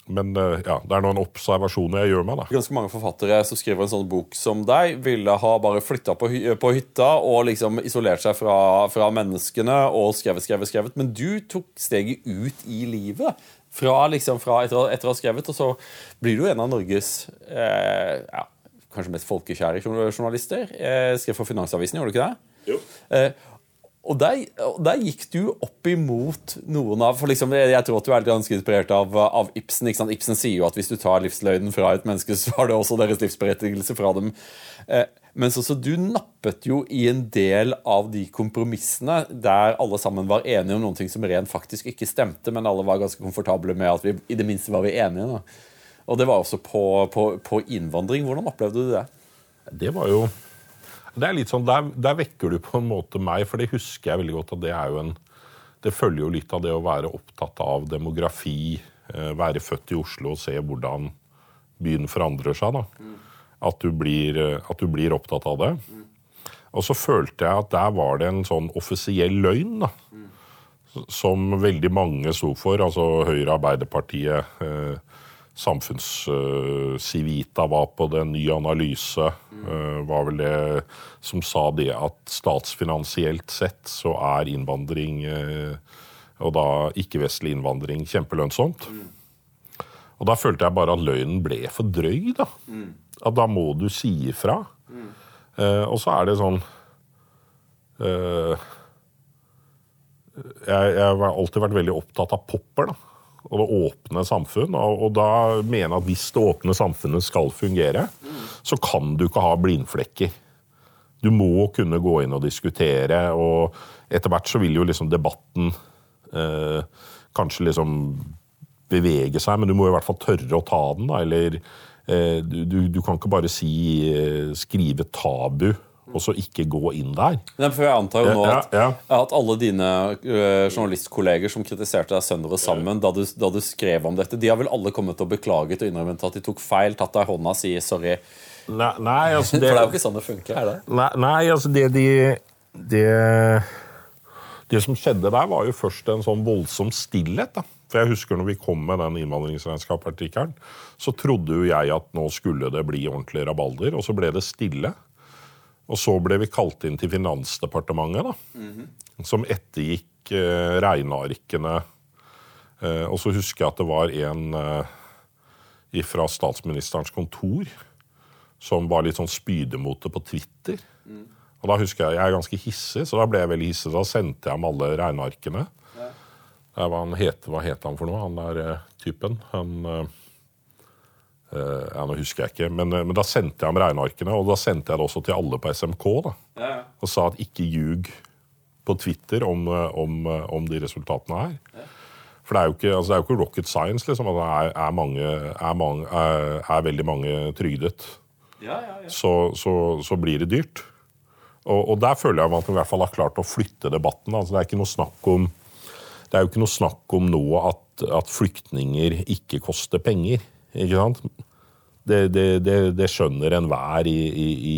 men eh, ja, det er noen observasjoner jeg gjør meg, da. Ganske mange forfattere som skriver en sånn bok som deg, ville ha bare flytta på, hy på hytta og liksom isolert seg fra, fra menneskene og skrevet, skrevet, skrevet. Men du tok steget ut i livet. Fra, liksom, fra etter, etter å ha skrevet, og så blir du en av Norges eh, ja, kanskje mest folkekjære journalister. Eh, skrev for Finansavisen, gjorde du ikke det? Jo. Eh, og der, der gikk du opp imot noen av for liksom, Jeg tror at du er ganske inspirert av, av Ibsen. Ibsen sier jo at hvis du tar livsløgnen fra et menneske, så har det også deres livsberettigelse fra dem. Eh, mens også du nappet jo i en del av de kompromissene der alle sammen var enige om noen ting som rent faktisk ikke stemte, men alle var ganske komfortable med at vi i det minste var vi enige. Da. Og det var også på, på, på innvandring. Hvordan opplevde du det? Det var jo det er litt sånn, der, der vekker du på en måte meg, for det husker jeg veldig godt. at Det er jo en, det følger jo litt av det å være opptatt av demografi, eh, være født i Oslo og se hvordan byen forandrer seg. da. At, du blir, eh, at du blir opptatt av det. Og så følte jeg at der var det en sånn offisiell løgn. da. Som veldig mange sto for. Altså Høyre, Arbeiderpartiet, eh, Samfunnscivita var på det, Ny Analyse eh, var vel det som sa det at statsfinansielt sett så er innvandring, eh, og da ikke-vestlig innvandring, kjempelønnsomt. Og da følte jeg bare at løgnen ble for drøy, da. At da må du si ifra. Eh, og så er det sånn jeg, jeg har alltid vært veldig opptatt av popper. da og det åpne samfunn. Og, og da mener jeg at hvis det åpne samfunnet skal fungere, så kan du ikke ha blindflekker. Du må kunne gå inn og diskutere, og etter hvert så vil jo liksom debatten eh, kanskje liksom bevege seg, men du må i hvert fall tørre å ta den, da, eller eh, du, du, kan ikke bare si eh, skrive tabu, og så ikke gå inn der. Nei, for Jeg antar jo nå at, ja. at alle dine uh, journalistkolleger som kritiserte deg sønder og sammen da du, da du skrev om dette, de har vel alle kommet og beklaget og innrømmet at de tok feil, tatt deg i hånda og sier sorry? Nei, nei altså For det er jo ikke sånn det funker, er det? Nei, nei altså det de det, det som skjedde der, var jo først en sånn voldsom stillhet. da. For jeg husker når vi kom med den innvandringsregnskapartikkelen, så trodde jo jeg at nå skulle det bli ordentlig rabalder, og så ble det stille. Og så ble vi kalt inn til Finansdepartementet, da, som ettergikk eh, regnearkene. Eh, og så husker jeg at det var en eh, fra statsministerens kontor som var litt sånn spydemote på Twitter. Og da husker jeg jeg er ganske hissig, så da ble jeg veldig hissig. Da sendte jeg ham alle regnearkene. Var han het, hva het han for noe, han der eh, typen? Han eh, ja, Nå husker jeg ikke, men, eh, men da sendte jeg ham regnearkene, og da sendte jeg det også til alle på SMK. da, Og sa at ikke ljug på Twitter om, eh, om, eh, om de resultatene her. For det er jo ikke, altså det er jo ikke rocket science liksom, at det er, er, mange, er, mange, er, er veldig mange trygdet. Så, så, så blir det dyrt. Og, og der føler jeg at man i hvert fall har klart å flytte debatten. Altså, det er ikke noe snakk om det er jo ikke noe snakk om nå at, at flyktninger ikke koster penger. Ikke sant? Det, det, det, det skjønner enhver i, i, i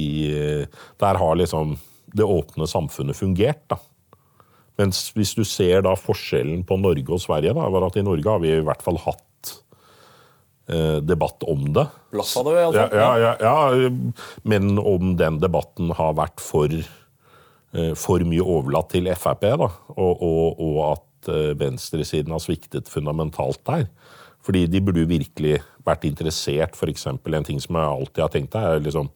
Der har liksom det åpne samfunnet fungert. da. Mens hvis du ser da forskjellen på Norge og Sverige, da, var at i Norge har vi i hvert fall hatt eh, debatt om det. Blaff av det, Ja, ja, ja, ja, men om den debatten har vært for, eh, for mye overlatt til Frp, da, og, og, og at eh, venstresiden har sviktet fundamentalt der. Fordi de burde jo virkelig vært interessert, f.eks. en ting som jeg alltid har tenkt er liksom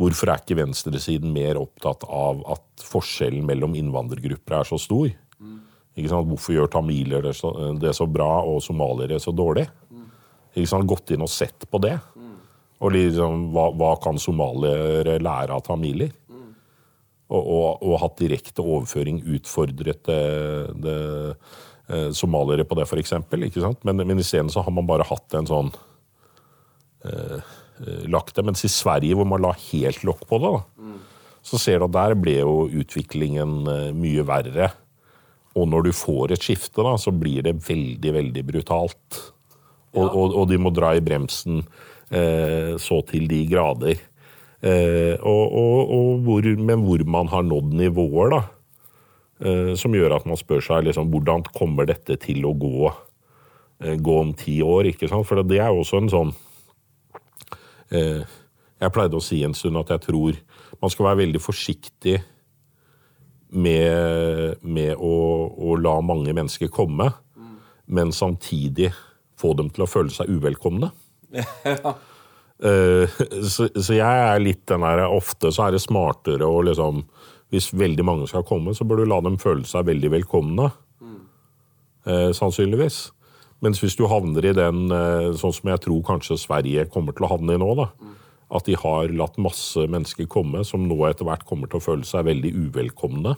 Hvorfor er ikke venstresiden mer opptatt av at forskjellen mellom innvandrergrupper er så stor? Sant? Hvorfor gjør tamiler det så, det så bra og somaliere så dårlig? Sant? Gått inn og sett på det. Og liksom, hva, hva kan somaliere lære av tamiler? Og, og, og hatt direkte overføring, utfordret det, det, somaliere på det, f.eks. Men, men isteden så har man bare hatt en sånn eh, lagt det. Mens i Sverige, hvor man la helt lokk på det, da, så ser du at der ble jo utviklingen eh, mye verre. Og når du får et skifte, da, så blir det veldig, veldig brutalt. Og, og, og de må dra i bremsen eh, så til de grader. Eh, og, men hvor man har nådd nivåer, da. Eh, som gjør at man spør seg liksom, hvordan kommer dette til å gå, eh, gå om ti år. ikke sant? For det er jo også en sånn eh, Jeg pleide å si en stund at jeg tror man skal være veldig forsiktig med, med å, å la mange mennesker komme, men samtidig få dem til å føle seg uvelkomne. Eh, så, så jeg er litt den der Ofte så er det smartere å liksom Hvis veldig mange skal komme, så bør du la dem føle seg veldig velkomne. Eh, sannsynligvis. Mens hvis du havner i den, eh, sånn som jeg tror kanskje Sverige kommer til å havne i nå, da, at de har latt masse mennesker komme som nå etter hvert kommer til å føle seg veldig uvelkomne,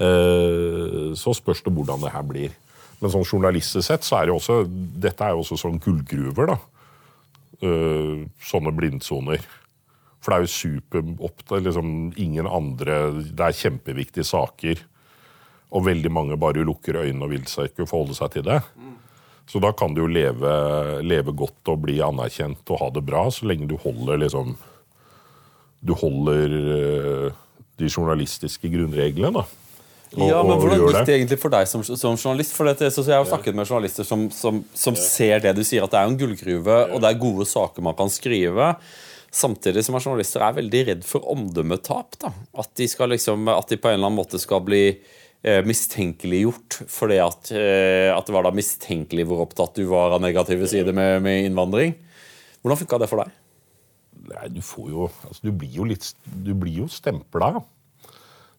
eh, så spørs det hvordan det her blir. Men sånn journalistisk sett så er det også Dette er jo også sånn gullgruver, da. Eh, sånne blindsoner. For det er jo superopptatt liksom, Ingen andre Det er kjempeviktige saker. Og veldig mange bare lukker øynene og vil seg ikke forholde seg til det. Så da kan du jo leve, leve godt og bli anerkjent og ha det bra, så lenge du holder liksom Du holder eh, de journalistiske grunnreglene, da. Og- Ja, men Hvordan gikk det egentlig for deg som, som journalist? For dette, så jeg har snakket med journalister som, som, som ser det du sier, at det er en gullgruve, og det er gode saker man kan skrive. Samtidig som journalister er veldig redd for omdømmetap. da. At de, skal liksom, at de på en eller annen måte skal bli eh, mistenkeliggjort fordi at, eh, at det var da mistenkelig hvor opptatt du var av negative sider med, med innvandring. Hvordan funka det for deg? Nei, du får jo altså, Du blir jo litt Du blir jo stempla.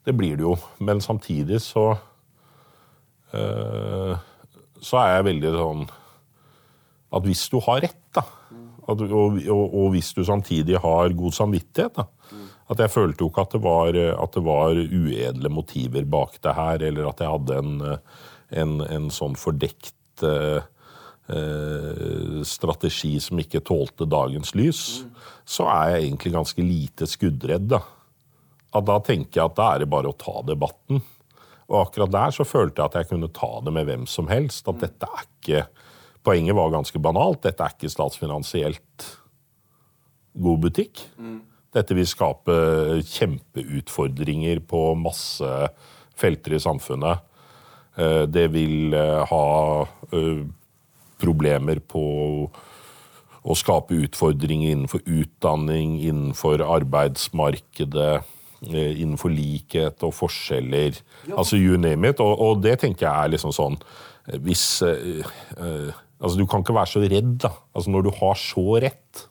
Det blir du jo. Men samtidig så øh, Så er jeg veldig sånn At hvis du har rett, da at, og, og, og hvis du samtidig har god samvittighet da, At jeg følte jo ikke at det, var, at det var uedle motiver bak det her, eller at jeg hadde en, en, en sånn fordekt eh, eh, strategi som ikke tålte dagens lys, så er jeg egentlig ganske lite skuddredd. Da. At da tenker jeg at da er det bare å ta debatten. Og akkurat der så følte jeg at jeg kunne ta det med hvem som helst. At dette er ikke Poenget var ganske banalt. Dette er ikke statsfinansielt god butikk. Dette vil skape kjempeutfordringer på masse felter i samfunnet. Eh, Det vil eh, ha eh, problemer på å skape utfordringer innenfor utdanning, innenfor arbeidsmarkedet, innenfor likhet og forskjeller. Altså you name it. Og, og det tenker jeg er liksom sånn Hvis uh, eh, Altså du kan ikke være så redd, da. Altså når du har så rett.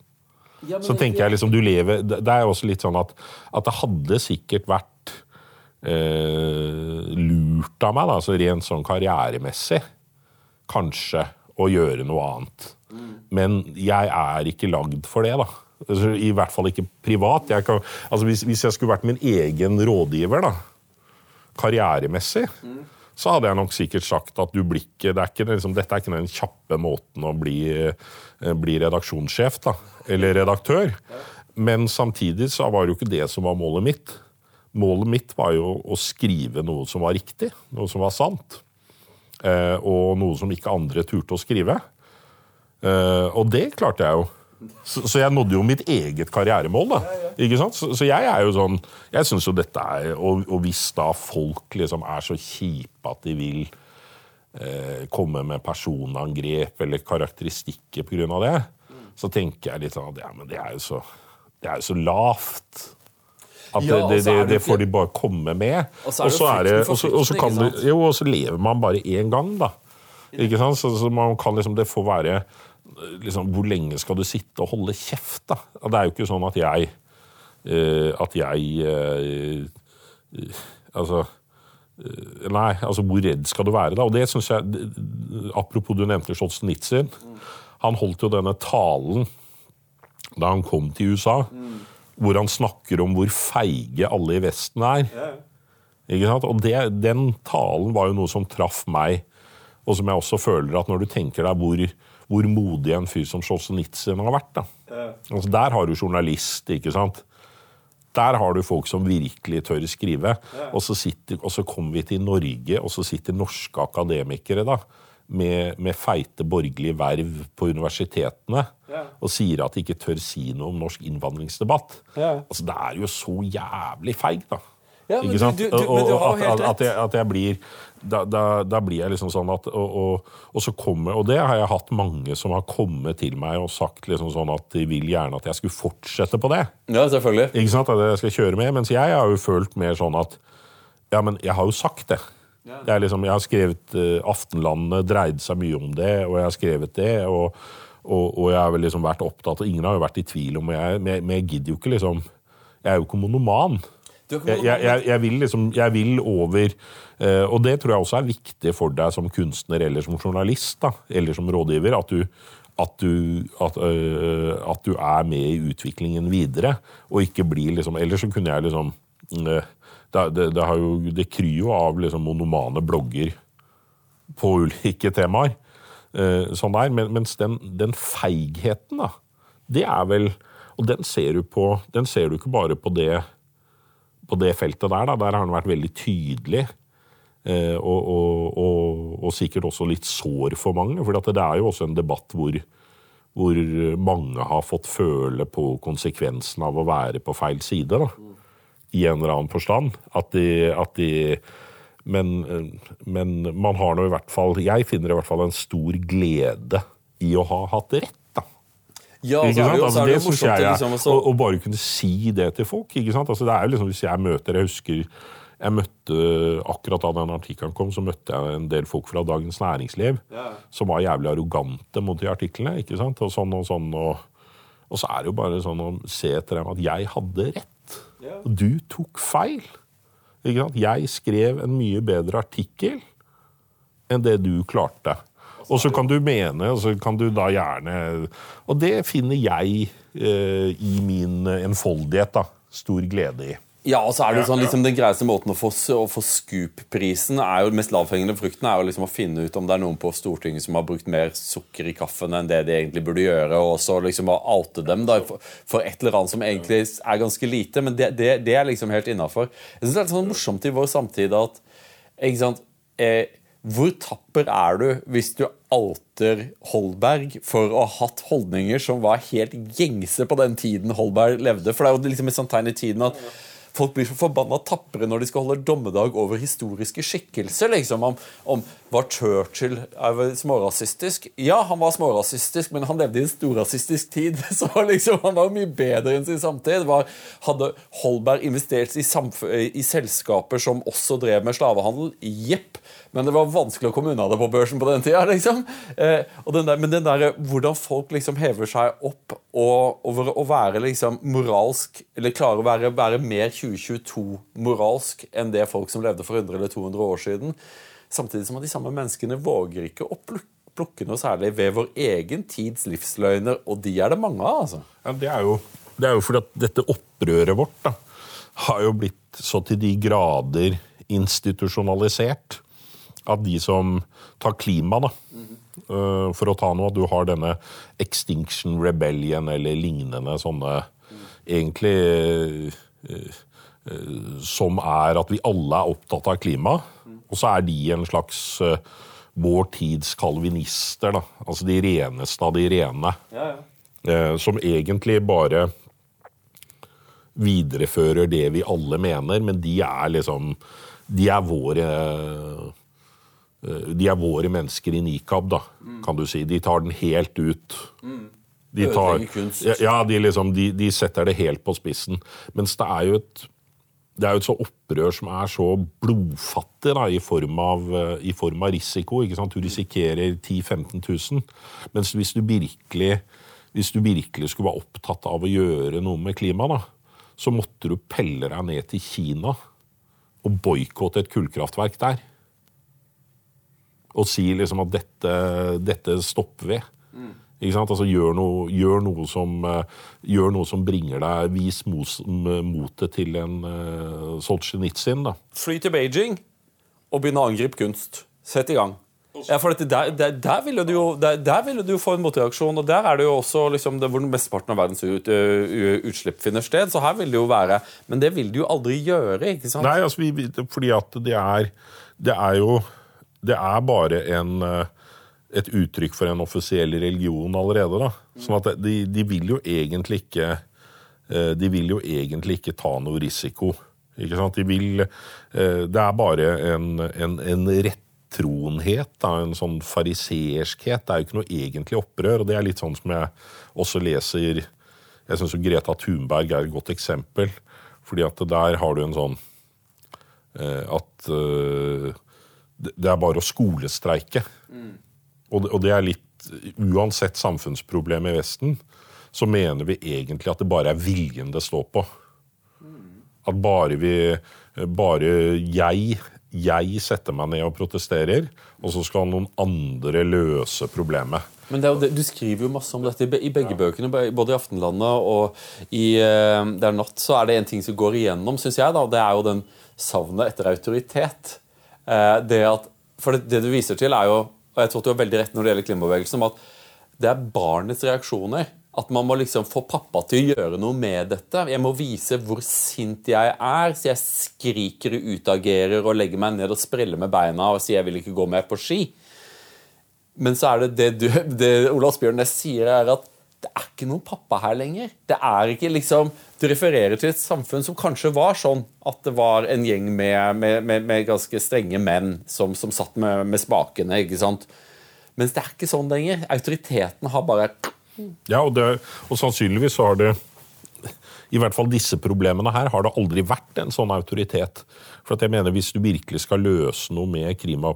Så tenker jeg liksom du lever Det er jo også litt sånn at, at det hadde sikkert vært eh, lurt av meg, da, altså rent sånn karrieremessig, kanskje å gjøre noe annet. Men jeg er ikke lagd for det, da. Altså, I hvert fall ikke privat. Jeg kan, altså hvis, hvis jeg skulle vært min egen rådgiver, da, karrieremessig, så hadde jeg nok sikkert sagt at du blir ikke, det er ikke liksom, dette er ikke den kjappe måten å bli, eh, bli redaksjonssjef da, eller redaktør. Men samtidig så var det jo ikke det som var målet mitt. Målet mitt var jo å skrive noe som var riktig, noe som var sant. Eh, og noe som ikke andre turte å skrive. Eh, og det klarte jeg jo. Så, så, jeg nådde jo mitt eget karrieremål. da, ja, ja. ikke sant? Så, så, jeg er jo sånn jeg synes jo dette er, og, og hvis da folk liksom er så kjipe at de vil eh, komme med personangrep eller karakteristikker pga. det, mm. så tenker jeg litt sånn at ja, men det er jo så, det er jo så lavt. At ja, det, det, det, får de bare komme med. Og så, lever man bare én gang, da. Ikke sant? Så, så man kan liksom, det får være liksom, Hvor lenge skal du sitte og holde kjeft, da? Det er jo ikke sånn at jeg eh, At jeg eh, eh, Altså Nei, altså hvor redd skal du være, da? Og det synes jeg Apropos du nevnte Scholz-Nitzin. Han holdt jo denne talen da han kom til USA, mm. hvor han snakker om hvor feige alle i Vesten er. Yeah. Ikke sant? Og det, den talen var jo noe som traff meg, og som jeg også føler at når du tenker deg hvor hvor modig en fyr som Solzjenitsyn har vært. Ja. Altså, der har du journalist, ikke sant? Der har du folk som virkelig tør skrive. Ja. Og, så så kommer vi til Norge, og så sitter norske akademikere da, med, med feite borgerlige verv på universitetene ja. og sier at de ikke tør si noe om norsk innvandringsdebatt. Altså, det er jo så jævlig feigt, da. Ja, men, ikke sant? Du, du, du har og, helt rett. At jeg, at jeg blir da, da, da, blir jeg liksom sånn at og, og, og, så kommer, og det har jeg hatt mange som har kommet til meg og sagt liksom sånn at de vil gjerne at jeg skulle fortsette på det. Ja, selvfølgelig. Ikke sant, At jeg skal kjøre med. Mens jeg har jo følt mer sånn at Ja, men jeg har jo sagt det. Jeg, liksom, jeg har skrevet uh, Aftenlandet dreide seg mye om det, og jeg har skrevet det. Og, og jeg har vel liksom vært opptatt, og ingen har jo vært i tvil om det men jeg gidder jo ikke, liksom. Jeg er jo ikke monoman. Jeg, jeg, jeg, vil liksom Jeg vil over eh, Og det tror jeg også er viktig for deg som kunstner eller som journalist da, eller som rådgiver. At du, at du, at, eh, at du er med i utviklingen videre, og ikke blir liksom Ellers så kunne jeg liksom eh, Det, det, det, jo, det kryr jo av liksom monomane blogger på ulike temaer. Sånn der. Mens den, den feigheten, da, det er vel Og den ser du på Den ser du ikke bare på det på det feltet der, da, der har han vært veldig tydelig. Eh, og, og, og, og, sikkert også litt sår for mange. For det er jo også en debatt hvor, hvor, mange har fått føle på konsekvensen av å være på feil side. Da, I en eller annen forstand. At de, at de men, men man har nå i hvert fall Jeg finner i hvert fall en stor glede i å ha hatt rett. Ja, ikke sant? Altså, det, altså, jeg, liksom, også... og, bare kunne si det til folk. ikke sant? Altså, det er jo liksom, Hvis jeg møter Jeg husker jeg møtte, akkurat da den artikkelen kom, så møtte jeg en del folk fra Dagens Næringsliv ja. som var jævlig arrogante mot de artiklene. ikke sant? Og sånn og sånn. Og, og så er det jo bare sånn å se etter dem at jeg hadde rett. Og du tok feil. Ikke sant? Jeg skrev en mye bedre artikkel enn det du klarte. Og så kan du mene, og så kan du da gjerne Og det finner jeg eh, i min enfoldighet da, stor glede i. Ja, og så er det jo sånn, liksom Den greieste måten å få, å få Scoop-prisen er jo, den mest lavthengende frukten er jo liksom å finne ut om det er noen på Stortinget som har brukt mer sukker i kaffen enn det de egentlig burde gjøre, og så liksom å oute dem da, for et eller annet som egentlig er ganske lite. Men det, det, det er liksom helt innafor. Jeg syns det er litt sånn morsomt i vår samtid at ikke sant, eh, hvor tapper er du hvis du alter Holberg for å ha hatt holdninger som var helt gjengse på den tiden Holberg levde? For det er jo liksom et sånt tegn i tiden at folk blir så forbanna tapre når de skal holde dommedag over historiske skikkelser. liksom, om, om var Churchill smårasistisk? Ja, han var smårasistisk, men han levde i en storrasistisk tid. Så liksom, han var mye bedre enn sin samtid. Var, hadde Holberg investert i, i, selskaper som også drev med slavehandel? Jepp. Men det var vanskelig å komme unna det på børsen på den tida. Liksom. Eh, den der, men den der, eh, hvordan folk liksom hever seg opp og, over å være liksom moralsk Eller klarer å være, være mer 2022-moralsk enn det folk som levde for 100 eller 200 år siden Samtidig som at de samme menneskene våger ikke å plukke noe særlig ved vår egen tids livsløgner, og de er det mange av. altså. Ja, det, er jo, det er jo fordi at dette opprøret vårt da, har jo blitt så til de grader institusjonalisert at de som tar klima, da, mm. uh, for å ta noe, at du har denne Extinction Rebellion eller lignende sånne mm. Egentlig uh, som er at vi alle er opptatt av klima. Mm. Og så er de en slags uh, vår tids kalvinister. Da. Altså de reneste av de rene. Ja, ja. Uh, som egentlig bare viderefører det vi alle mener, men de er liksom De er våre eh, de er våre mennesker i nikab, da, mm. kan du si. De tar den helt ut. Mm. De tar, ja, de, liksom, de, de, setter det helt på spissen. Mens det er jo et det er jo et så opprør som er så blodfattig da, i, form av, eh, i form av risiko. Du risikerer 10 000-15 000. Mens hvis du, virkelig, hvis du virkelig skulle være opptatt av å gjøre noe med klimaet, så måtte du pelle deg ned til Kina og boikotte et kullkraftverk der. Og si liksom at dette, dette stopper vi. Ikke sant? Altså, gjør, noe, gjør, noe som, eh, gjør noe som bringer deg Vis mos- motet til en uh, Solzjenitsyn. da. Fly til Beijing og begynne å angripe kunst. Sett i gang. Ja, for der, der, der, ville du jo, der, der ville du jo få en motreaksjon, og der er det jo også liksom, det, hvor den mesteparten av verdens ut, utslipp finner sted. Så her vil det jo være Men det vil du jo aldri gjøre, ikke sant? Nei, altså, vi, fordi at det er Det er jo Det er bare en eh, et uttrykk for en offisiell religion allerede. da. Sånn at de, de vil jo egentlig ikke eh, De vil jo egentlig ikke ta noe risiko. Ikke sant? De vil eh, Det er bare en, en, en rettroenhet, da, en sånn fariseerskhet. Det er jo ikke noe egentlig opprør. og Det er litt sånn som jeg også leser Jeg syns Greta Thunberg er et godt eksempel. fordi at der har du en sånn eh, at det er bare å skolestreike. Det, og det er litt Uansett samfunnsproblem i Vesten, så mener vi egentlig at det bare er viljen det står på. At bare vi Bare jeg jeg setter meg ned og protesterer, og så skal noen andre løse problemet. Men det Du skriver jo masse om dette i begge ja. bøkene, både i Aftenlandet og i eh, Det er natt, så er det en ting som går igjennom, syns jeg. da, Det er jo den savnet etter autoritet. Eh, det at, for det, det du viser til, er jo, og jeg tror du har veldig rett når det gjelder klimabevegelsen, om at det er barnets reaksjoner. At man må liksom få pappa til å gjøre noe med dette. Jeg må vise hvor sint jeg er, så jeg skriker og utagerer og legger meg ned og spreller med beina og sier jeg vil ikke gå mer på ski. Men så er det det, du, det Ola Asbjørn sier, er at det er ikke noen pappa her lenger. Det er ikke liksom, Du refererer til et samfunn som kanskje var sånn at det var en gjeng med, med, med, med ganske strenge menn som, som satt med, spakene. ikke sant? Mens det er ikke sånn lenger. Autoriteten har bare Ja, og, det, og sannsynligvis så har det i hvert fall disse problemene her har det aldri vært en sånn autoritet. For jeg mener Hvis du virkelig skal løse noe med klima,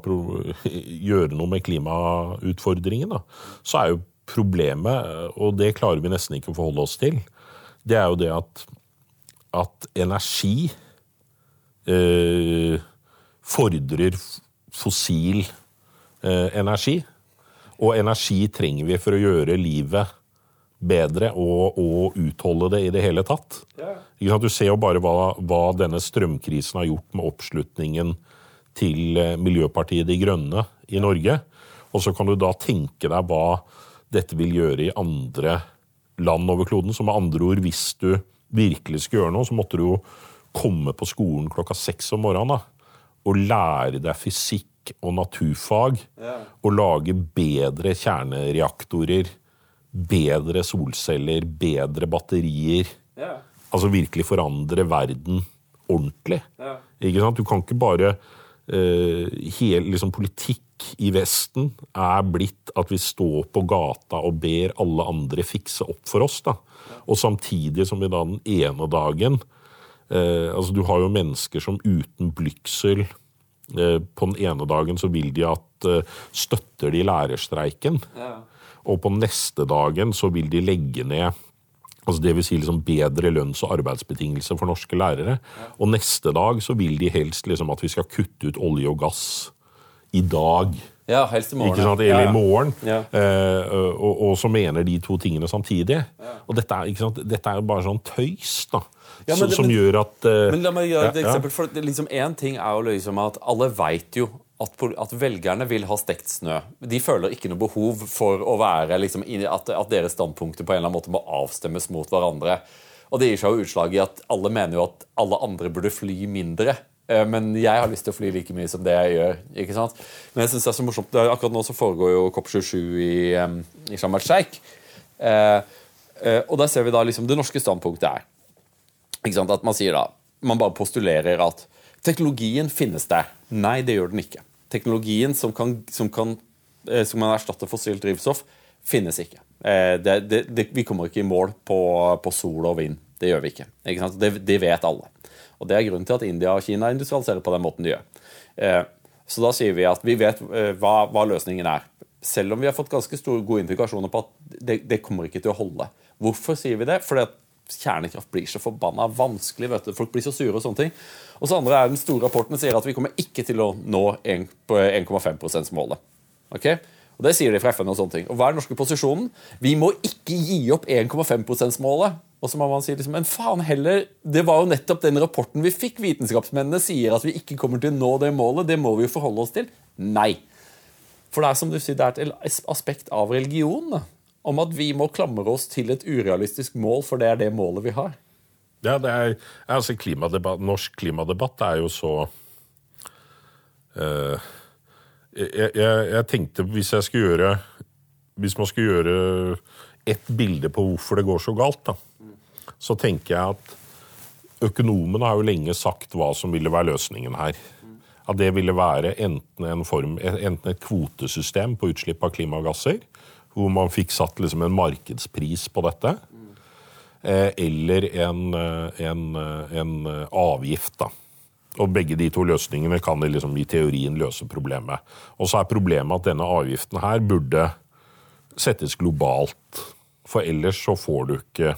gjøre noe med klimautfordringen, da, så er jo problemet, og det klarer vi nesten ikke å forholde oss til, det er jo det at, at energi eh, fordrer fossil eh, energi. Og energi trenger vi for å gjøre livet bedre og, og utholde det i det hele tatt. Sant? Du ser jo bare hva, hva denne strømkrisen har gjort med oppslutningen til eh, Miljøpartiet De Grønne i Norge. Og så kan du da tenke deg hva dette vil gjøre i andre land over kloden. Så med andre ord, hvis du virkelig skulle gjøre noe, så måtte du jo komme på skolen klokka seks om morgenen da, og lære deg fysikk og naturfag. Og lage bedre kjernereaktorer, bedre solceller, bedre batterier. Altså virkelig forandre verden ordentlig. Ikke sant? Du kan ikke bare eh, hele, liksom, Politikk i Vesten er blitt at vi står på gata og ber alle andre fikse opp for oss. da. Og samtidig som vi da den ene dagen eh, altså Du har jo mennesker som uten blygsel eh, På den ene dagen så vil de at eh, Støtter de lærerstreiken. Og på neste dagen så vil de legge ned altså det vil si liksom bedre lønns- og arbeidsbetingelser for norske lærere. Og neste dag så vil de helst liksom at vi skal kutte ut olje og gass i dag. Ja, helst i morgen. Ikke sant? Eller i morgen. Ja. Eh, og, og så mener de to tingene samtidig. Og dette er, ikke sant? dette er bare sånn tøys, da. Ja, men som, som men- gjør at uh, Men la meg gjøre et ja, ja. eksempel. for liksom En ting er jo liksom at alle vet jo at, at velgerne vil ha stekt snø. De føler ikke noe behov for å være liksom, at, at deres standpunkter på en eller annen måte må avstemmes mot hverandre. Og det gir seg jo utslag i at alle mener jo at alle andre burde fly mindre. Eh, Men jeg har lyst til å fly like mye som det jeg gjør. ikke sant? Men jeg synes det er så morsomt. Akkurat nå så foregår jo COP27 i, i Sharm el-Sheikh. Eh, eh, og der ser vi da liksom det norske standpunktet er ikke sant? At man sier da Man bare postulerer at teknologien finnes der. Nei, det gjør den ikke. teknologien som kan, som kan, eh, som kan erstatte fossilt drivstoff, finnes ikke. Eh, det, det, det, vi kommer ikke i mål på, på, sol og vind. Det gjør vi ikke. ikke det, det, vet alle. Og Det er grunnen til at India og Kina industrialiserer på den måten de gjør. Eh, så da sier vi at vi vet hva, hva løsningen er. Selv om vi har fått ganske store, gode indikasjoner på at det, det kommer ikke til å holde. Hvorfor sier vi det? Fordi at kjernekraft blir så forbanna vanskelig. vet du. Folk blir så sure og sånne ting. Og så andre er Den store rapporten sier at vi kommer ikke til å nå 1,5 %-målet. Okay? Og Det sier de fra FN. Og sånne ting. Og Hva er den norske posisjonen? Vi må ikke gi opp 1,5 %-målet. Og så må man si liksom, Men faen heller, det var jo nettopp den rapporten vi fikk. Vitenskapsmennene sier at vi ikke kommer til å nå det målet. Det må vi jo forholde oss til. Nei. For det er som du sier, det er et aspekt av religion. Om at vi må klamre oss til et urealistisk mål, for det er det målet vi har. Ja, det er, altså klimadebatt, Norsk klimadebatt er jo så uh jeg, jeg, jeg, tenkte hvis jeg skulle gjøre Hvis man skulle gjøre ett bilde på hvorfor det går så galt, da, så tenker jeg at økonomene har jo lenge sagt hva som ville være løsningen her. At det ville være enten, en form, enten et kvotesystem på utslipp av klimagasser, hvor man fikk satt liksom en markedspris på dette, eh, eller en, eh, en, eh, en avgift. da og begge de to løsningene kan liksom i teorien løse problemet. Og så er problemet at denne avgiften her burde settes globalt. For ellers så får du ikke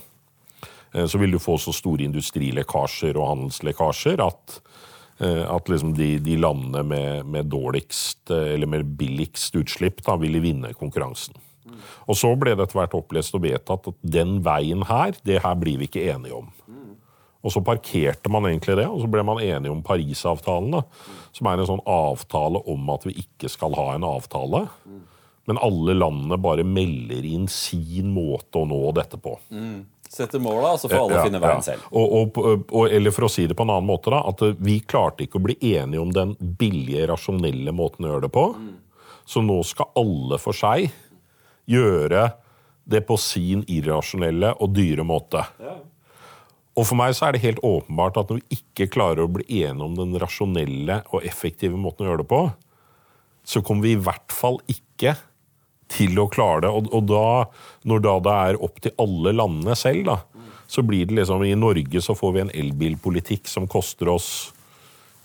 Så vil du få så store industrilekkasjer og handelslekkasjer at, eh, at liksom de, de, landene med, med, dårligst eller med billigst utslipp da ville vinne konkurransen. Og så ble det etter hvert opplest og vedtatt at den veien her, det her blir vi ikke enige om. Og så parkerte man egentlig det, og så ble man enige om Parisavtalen, da, som er en sånn avtale om at vi ikke skal ha en avtale. Men alle landene bare melder inn sin måte å nå dette på. Mm. Sette mål, så får alle ja, finne veien ja. selv. Og, og, og, eller for å si det på en annen måte, da, at vi klarte ikke å bli enige om den billige, rasjonelle måten å gjøre det på. Mm. Så nå skal alle for seg gjøre det på sin irrasjonelle og dyre måte. Ja. Og for meg så er det helt åpenbart at når vi ikke klarer å bli enige om den rasjonelle og effektive måten å gjøre det på, så kommer vi i hvert fall ikke til å klare det. Og, og da, når da det er opp til alle landene selv, da, så blir det liksom I Norge så får vi en elbilpolitikk som koster oss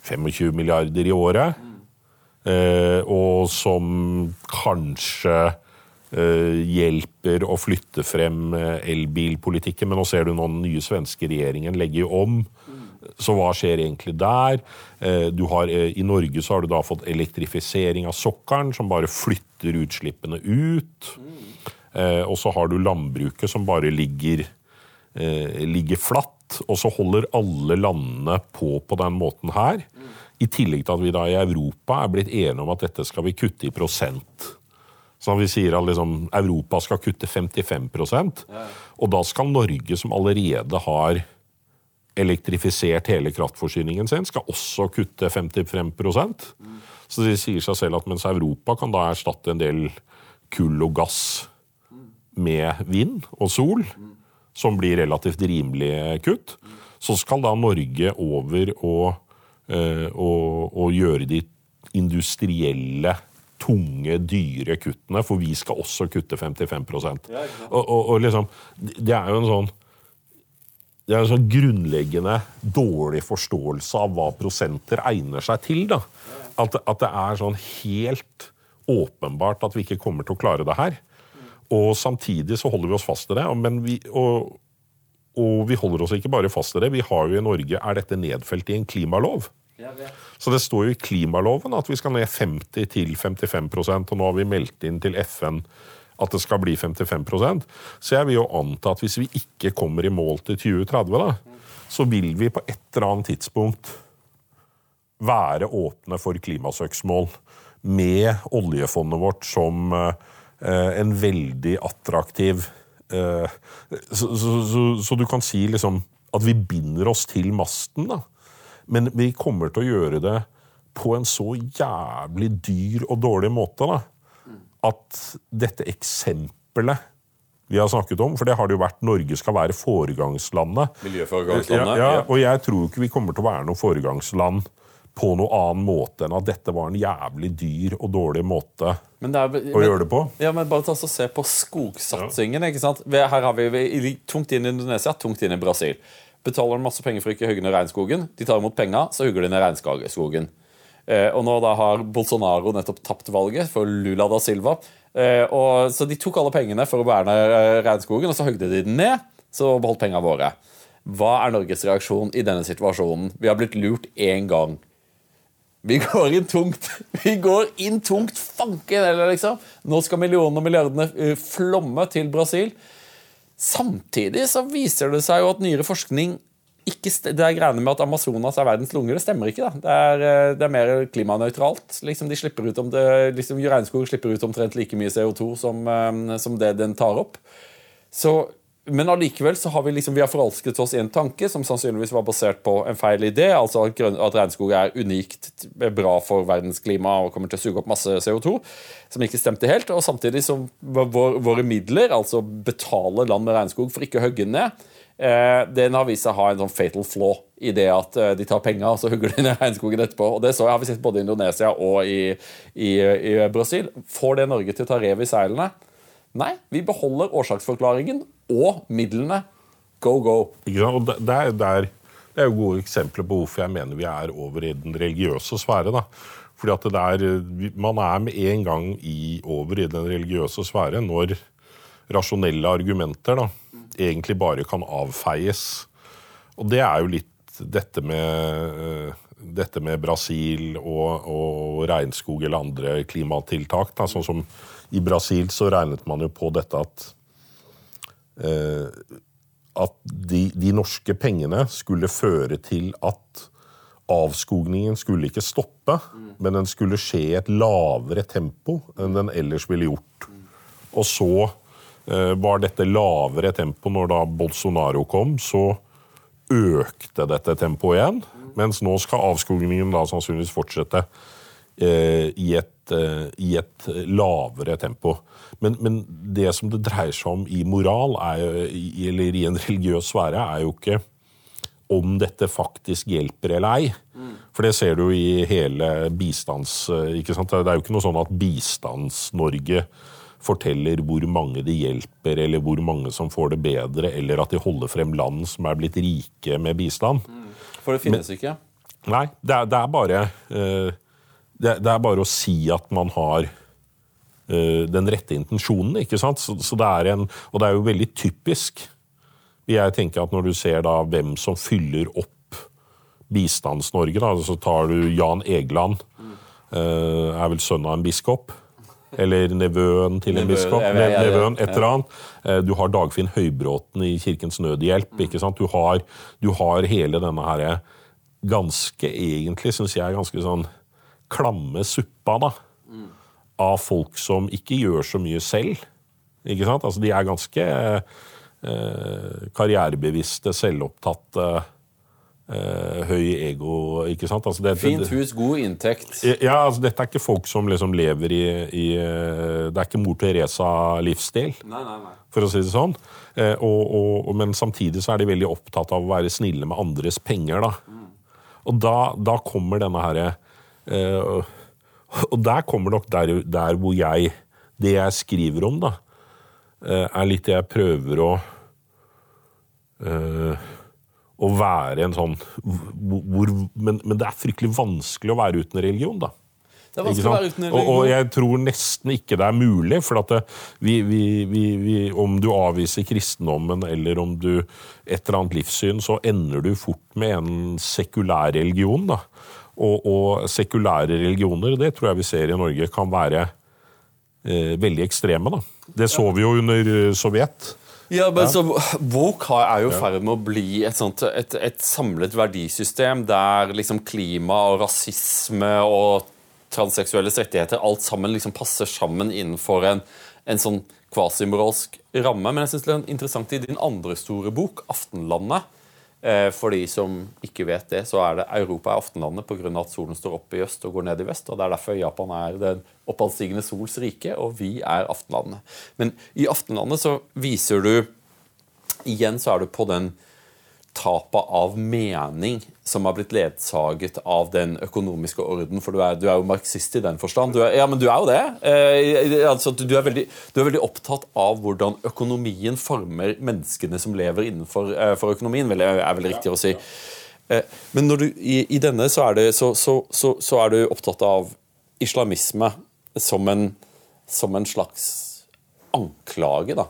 25 milliarder i året. Eh, og som kanskje Eh, hjelper å flytte frem eh, elbilpolitikken. Men nå ser du nå den nye svenske regjeringen legger om. Så hva skjer egentlig der? Eh, har, I Norge så har du da fått elektrifisering av sokkelen, som bare flytter utslippene ut. Og så har du landbruket som bare ligger, ligger flatt. Og så holder alle landene på på den måten her. I tillegg til at vi da i Europa er blitt enige om at dette skal vi kutte i prosent. Så vi sier at liksom, Europa skal kutte 55 ja. og da skal Norge, som allerede har elektrifisert hele kraftforsyningen sin, skal også kutte 55 mm. Så det sier seg selv at mens Europa kan da erstatte en del kull og gass med vind og sol, som blir relativt rimelige kutt, så skal da Norge over og, øh, og, og gjøre de industrielle tunge, dyre kuttene, for vi skal også kutte 55 ja, og, og, og liksom, Det er jo en sånn det er en sånn grunnleggende dårlig forståelse av hva prosenter egner seg til. da. At, at, det er sånn helt åpenbart at vi ikke kommer til å klare det her. Og samtidig så holder vi oss fast i det. Men vi, og, og vi holder oss ikke bare fast i det. Vi har jo i Norge Er dette nedfelt i en klimalov? Så det står jo i klimaloven at vi skal ned 50 til 55% og nå har vi meldt inn til FN at det skal bli 55% Så jeg vil jo anta at hvis vi ikke kommer i mål til 2030, da, så vil vi på et eller annet tidspunkt være åpne for klimasøksmål med oljefondet vårt som eh, en veldig attraktiv eh, så, så, så, så, du kan si liksom at vi binder oss til masten, da. Men vi kommer til å gjøre det på en så jævlig dyr og dårlig måte da, at dette eksempelet vi har snakket om, for det har det jo vært Norge skal være foregangslandet. Miljøforegangslandet. Ja, ja, og jeg tror ikke vi kommer til å være noe foregangsland på noe annen måte enn at dette var en jævlig dyr og dårlig måte er, å men, gjøre det på. Ja, men bare ta og Se på skogsatsingen. ikke sant? Her har vi, vi tungt inn i Indonesia, tungt inn i Brasil. Betaler de masse penger for å ikke hugge ned regnskogen. De tar imot penger, så hugger de ned regnskogen. Eh, og nå da har Bolsonaro nettopp tapt valget for Lula da Silva. Eh, og, så de tok alle pengene for å verne eh, regnskogen, og så hogde de den ned. Så beholdt pengene våre. Hva er Norges reaksjon i denne situasjonen? Vi har blitt lurt én gang. Vi går inn tungt. Vi går inn tungt. Fanken heller, liksom. Nå skal millionene og milliardene eh, flomme til Brasil. Samtidig så viser det seg jo at nyere forskning ikke Det er greiene med at Amazonas er verdens lunger. Det stemmer ikke. da. Det er, eh, det er mer klimanøytralt. Liksom, de slipper ut om det, liksom, Regnskog slipper ut omtrent like mye CO2 som, eh, som det den tar opp. Så, men allikevel så har vi liksom, vi har forelsket oss i en tanke som sannsynligvis var basert på en feil idé, altså at, grøn, at regnskog er unikt bra for verdens klima og kommer til å suge opp masse CO2, som ikke stemte helt. Og samtidig som vår, våre midler, altså betale land med regnskog for ikke å hogge ned, eh, den har vist seg å ha en sånn fatal flaw i det at eh, de tar penger og så hugger de ned regnskogen etterpå. Og det så har vi sett både i Indonesia og i, i, i Brasil. Får det Norge til å ta rev i seilene? Nei, vi beholder årsaksforklaringen og midlene. Go, go. Ja. Og det, er, det, er, det er jo gode eksempler på hvorfor jeg mener vi er over i den religiøse sfære. da. Fordi at det der, Man er med en gang i, over i den religiøse sfære når rasjonelle argumenter da, egentlig bare kan avfeies. Og det er jo litt dette med, eh, dette med Brasil og, og regnskog eller andre klimatiltak. Da. Sånn som i Brasil så regnet man jo på dette at at de, de norske pengene skulle føre til at avskogningen skulle ikke stoppe, men den skulle skje i et lavere tempo enn den ellers ville gjort. Og så eh, var dette lavere tempo når da Bolsonaro kom, så økte dette tempoet igjen. Mens nå skal avskogningen da sannsynligvis fortsette eh, i, et, eh, i et lavere tempo. Men, men det som det dreier seg om i moral, jo- eller i en religiøs sfære, er jo ikke om dette faktisk hjelper eller ei. For det ser du i hele bistands... ikke sant? Det er jo ikke noe sånn at Bistands-Norge forteller hvor mange de hjelper, eller hvor mange som får det bedre, eller at de holder frem land som er blitt rike med bistand. For det finnes ikke. Nei, det er, det er bare eh, det, det er bare å si at man har uh, den rette intensjonen, ikke sant? Så, så det er en, og det er jo veldig typisk. Jeg tenker at Når du ser da hvem som fyller opp Bistands-Norge, så tar du Jan Egeland, Uh, er vel sønn av en biskop. Eller nevøen til en biskop. Nevøen, et eller annet. Eh, Du har Dagfinn Høybråten i Kirkens Nødhjelp. ikke sant? Du har, du har hele denne her ganske, egentlig, syns jeg, ganske sånn klamme suppa, da. Av folk som ikke gjør så mye selv. Ikke sant? Altså, de er ganske eh, karrierebevisste, selvopptatte, eh, høy ego, ikke sant? Altså, det, Fint hus, god inntekt. ja, altså Dette er ikke folk som liksom lever i, i eh, Det er ikke mor Teresa-livsstil, for å si det sånn. Eh, og, og, og, men samtidig så er de veldig opptatt av å være snille med andres penger. da. Og da, da kommer denne herre eh, Og der kommer nok der, der hvor jeg Det jeg skriver om, da, eh, er litt det jeg prøver å eh, å være en sånn hvor, men, men det er fryktelig vanskelig å være uten religion, da. Det er vanskelig å være uten religion. og, og jeg tror nesten ikke det er mulig. For at det, vi, vi, vi, vi, om du avviser kristendommen eller om du et eller annet livssyn, så ender du fort med en sekulær religion. Da. Og, og sekulære religioner, det tror jeg vi ser i Norge, kan være eh, veldig ekstreme. Da. Det så vi jo under eh, Sovjet. Ja, men så Woke er jo i ferd med å bli et, sånt, et, et samlet verdisystem der liksom klima og rasisme og transseksuelles rettigheter alt sammen liksom passer sammen innenfor en, en sånn kvasimoralsk ramme. Men jeg synes det er interessant i din andre store bok, 'Aftenlandet'. Eh, for de som ikke vet det, så er det Europa er Aftenlandet pga. at solen står opp i øst og går ned i vest. og Det er derfor Japan er den oppadstigende sols rike, og vi er Aftenlandet. Men i Aftenlandet så viser du Igjen så er du på den tapet av mening som har blitt ledsaget av den økonomiske orden. For du er, du er jo marxist i den forstand. Er, ja, men du er jo det. Eh, altså, du, er veldig, du, er veldig, opptatt av hvordan økonomien former menneskene som lever innenfor eh, økonomien, er vel riktig å si. Eh, men du, i, i, denne så er, det, så, så, så er, du opptatt av islamisme som en, som en slags anklage da,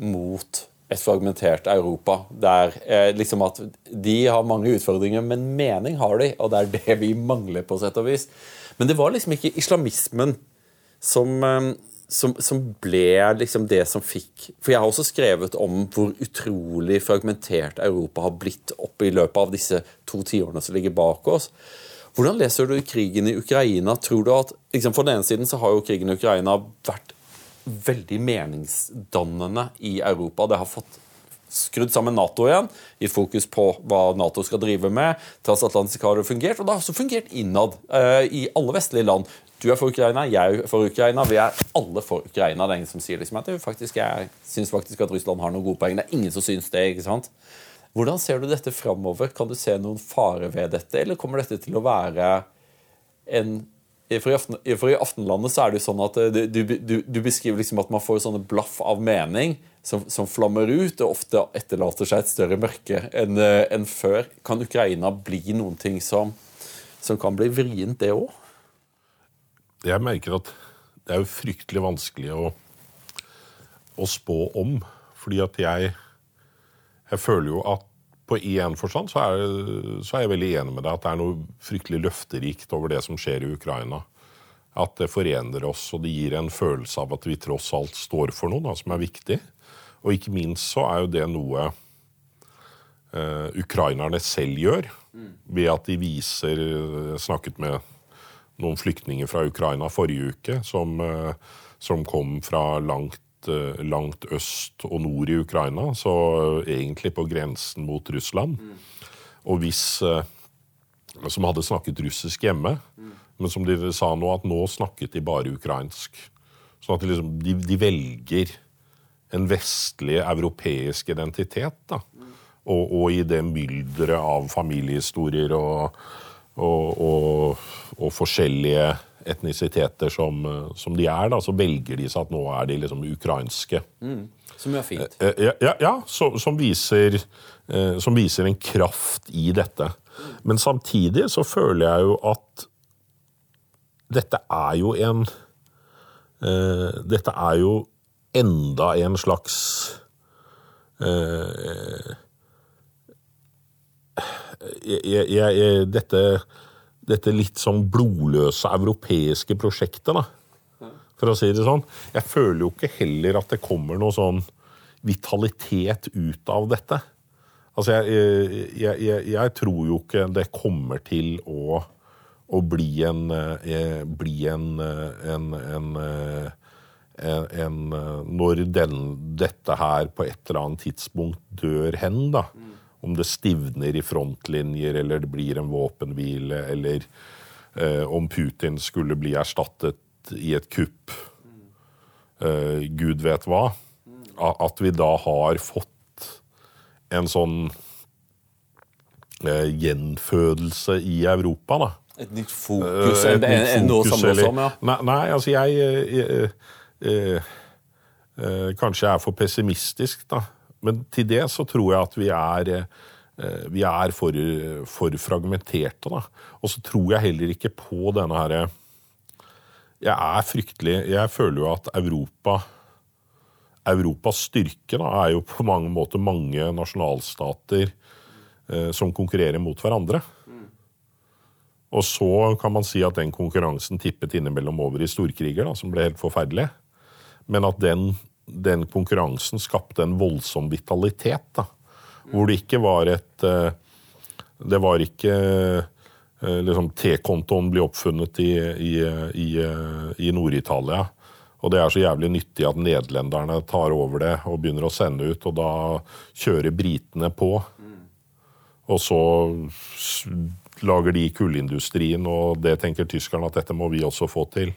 mot et fragmentert Europa. Der eh, liksom at de har mange utfordringer, men mening har de, og det er det vi mangler, på sett og vis. Men det var liksom ikke islamismen som, eh, som, som ble liksom det som fikk For jeg har også skrevet om hvor utrolig fragmentert Europa har blitt opp i løpet av disse to tiårene som ligger bak oss. Hvordan leser du krigen i Ukraina? Tror du at, liksom For den ene siden så har jo krigen i Ukraina vært veldig meningsdannende i Europa. Det har fått skrudd sammen Nato igjen, i fokus på hva Nato skal drive med. Transatlantisk har det fungert, og det har også fungert innad uh, i alle vestlige land. Du er for Ukraina, jeg er for Ukraina, vi er alle for Ukraina. Det er ingen som sier liksom at faktisk, jeg syns faktisk at Russland har noen gode poeng. Det er ingen som syns det. ikke sant? Hvordan ser du dette framover? Kan du se noen fare ved dette, eller kommer dette til å være en for i, for i, Aftenlandet så er det jo sånn at eh, du, du, du beskriver liksom at man får sånne blaff av mening som, som, flammer ut, og ofte etterlater seg et større mørke enn eh, en før. Kan Ukraina bli noen ting som, som kan bli vrient, det òg? Jeg merker at det er jo fryktelig vanskelig å, å spå om. Fordi at jeg, jeg føler jo at på én forstand så er, så er, jeg veldig enig med deg at det er noe fryktelig løfterikt over det som skjer i Ukraina. At det forener oss, og det gir en følelse av at vi tross alt står for noe da, som er viktig. Og ikke minst så er jo det noe uh, ukrainerne selv gjør. Ved at de viser Jeg snakket med noen flyktninger fra Ukraina forrige uke som, uh, som kom fra langt Eh, langt øst og nord i Ukraina, så egentlig på grensen mot Russland. Mm. Og hvis eh, Som hadde snakket russisk hjemme, mm. men som de sa nå, at nå snakket de bare ukrainsk. Sånn at de, liksom, de, de velger en vestlig europeisk identitet. da. Mm. Og, og, i det mylderet av familiehistorier og, og, og forskjellige etnisiteter som, som, de er, da, så velger de seg at nå er de liksom ukrainske. Mm. Som er fint. Eh, eh, ja, ja, ja så, som, viser, eh, som, viser, en kraft i dette. Men samtidig så føler jeg jo at dette er jo en Dette er jo enda en slags uh, jeg, jeg, dette dette litt sånn blodløse europeiske prosjektet, da. For å si det sånn. Jeg føler jo ikke heller at det kommer noe sånn vitalitet ut av dette. Altså, jeg, jeg, jeg, jeg tror jo ikke det kommer til å, å bli en, bli bli en, en, en, en Når den, dette her på et eller annet tidspunkt dør hen, da. Mm om det stivner i frontlinjer, eller det blir en våpenhvile, eller eh, om Putin skulle bli erstattet i et kupp. Eh, Gud vet hva. At vi da har fått en sånn eh, gjenfødelse i Europa, da. Et nytt fokus enn eh, noe som lå som, ja? Nei, nei altså jeg, jeg, jeg Kanskje jeg er for pessimistisk, da. Men til det så tror jeg at vi er, eh, vi er for, for fragmenterte. Da. Og så tror jeg heller ikke på denne herre Jeg er fryktelig Jeg føler jo at Europa Europas styrke da, er jo på mange måter mange nasjonalstater eh, som konkurrerer mot hverandre. Og så kan man si at den konkurransen tippet innimellom over i storkriger, da, som ble helt forferdelig. Men at den den konkurransen skapte en voldsom vitalitet. Da. Hvor det ikke var et eh, Det var ikke eh, liksom T-kontoen blir oppfunnet i, i, i, i Nord-Italia. Og det er så jævlig nyttig at nederlenderne tar over det og begynner å sende ut, og da kjører britene på. Og så lager de kullindustrien, og det tenker tyskerne at dette må vi også få til.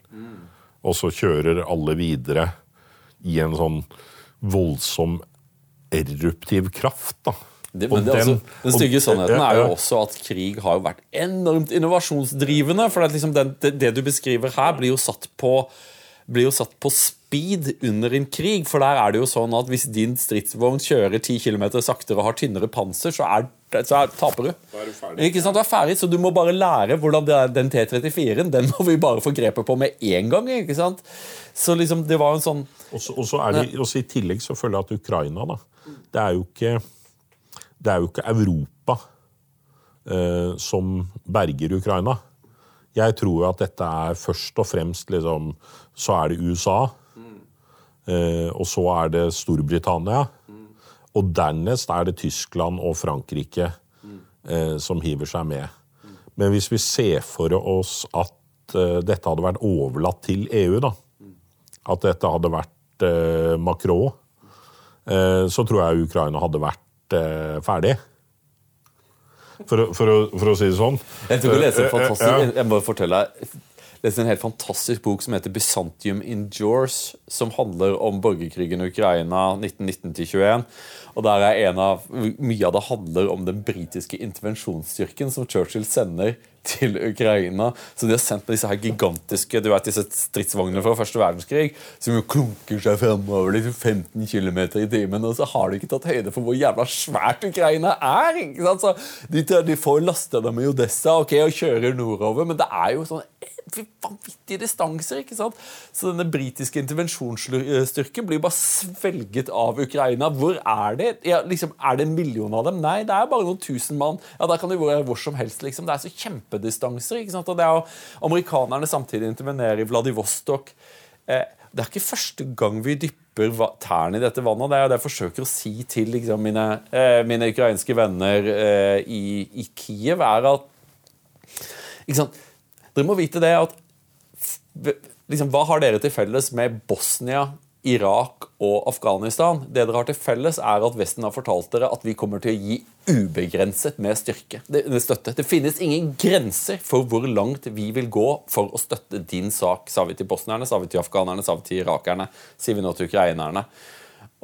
Og så kjører alle videre i en sånn voldsom eruptiv kraft. da. Det, men det er den- stygge sannheten er jo også at krig har jo vært enormt innovasjonsdrivende. For det, liksom den, det, det du beskriver her, blir jo satt på blir jo satt på speed under en krig. For der er det jo sånn at hvis din stridsvogn kjører 10 km saktere og har tynnere panser, så, er, så er, taper du. Da er du ferdig. Ikke sant? Du er ferdig, så du må bare lære hvordan det er, den T-34-en Den må vi bare få grepet på med en gang. ikke sant? Så liksom, det var en sånn Og så- er det, også I tillegg så føler jeg at Ukraina da, Det er jo ikke, det er jo ikke Europa eh, som berger Ukraina. Jeg tror jo at dette er først og fremst liksom, Så er det USA. Eh, og så er det Storbritannia. Og dernest er det Tyskland og Frankrike eh, som hiver seg med. Men hvis vi ser for oss at eh, dette hadde vært overlatt til EU, da, at dette hadde vært eh, Macron, eh, så tror jeg Ukraina hadde vært eh, ferdig. For, å- for, å, for å si det sånn. Jeg tror en Eh, eh, fantastisk. Jeg må fortelle deg leste en helt fantastisk bok som heter Byzantium Endures, som handler om borgerkrigen i Ukraina 1919-21. Og der er en av, Mye av det handler om den britiske intervensjonsstyrken som Churchill sender til Ukraina. Så de har sendt med disse her gigantiske du vet, disse stridsvognene fra første verdenskrig, som jo klunker seg framover liksom 15 km i timen, og så har de ikke tatt høyde for hvor jævla svært Ukraina er. ikke sant? Så de, de får lasta dem i Odessa ok, og kjører nordover, men det er jo sånn vanvittige distanser. ikke sant? Så denne britiske intervensjonsstyrken blir bare svelget av Ukraina. Hvor er det? Ja, liksom, er det en million av dem? Nei, det er bare noen tusen mann. Ja, Da kan de være hvor som helst. liksom. Det er så kjempedistanser. ikke sant? Og det er jo Amerikanerne samtidig intervenerer i Vladivostok. Eh, det er ikke første gang vi dypper tærne i dette vannet. Det er det jeg forsøker å si til liksom, mine, eh, mine ukrainske venner eh, i, i Kiev, er at? Dere må vite det at liksom, Hva har dere til felles med Bosnia, Irak og Afghanistan? Det dere har til felles, er at Vesten har fortalt dere at vi kommer til å gi ubegrenset med styrke. Det, støtte. Det finnes ingen grenser for hvor langt vi vil gå for å støtte din sak, sa vi til bosnierne, sa vi til afghanerne, sa vi til irakerne, sier vi nå til ukrainerne.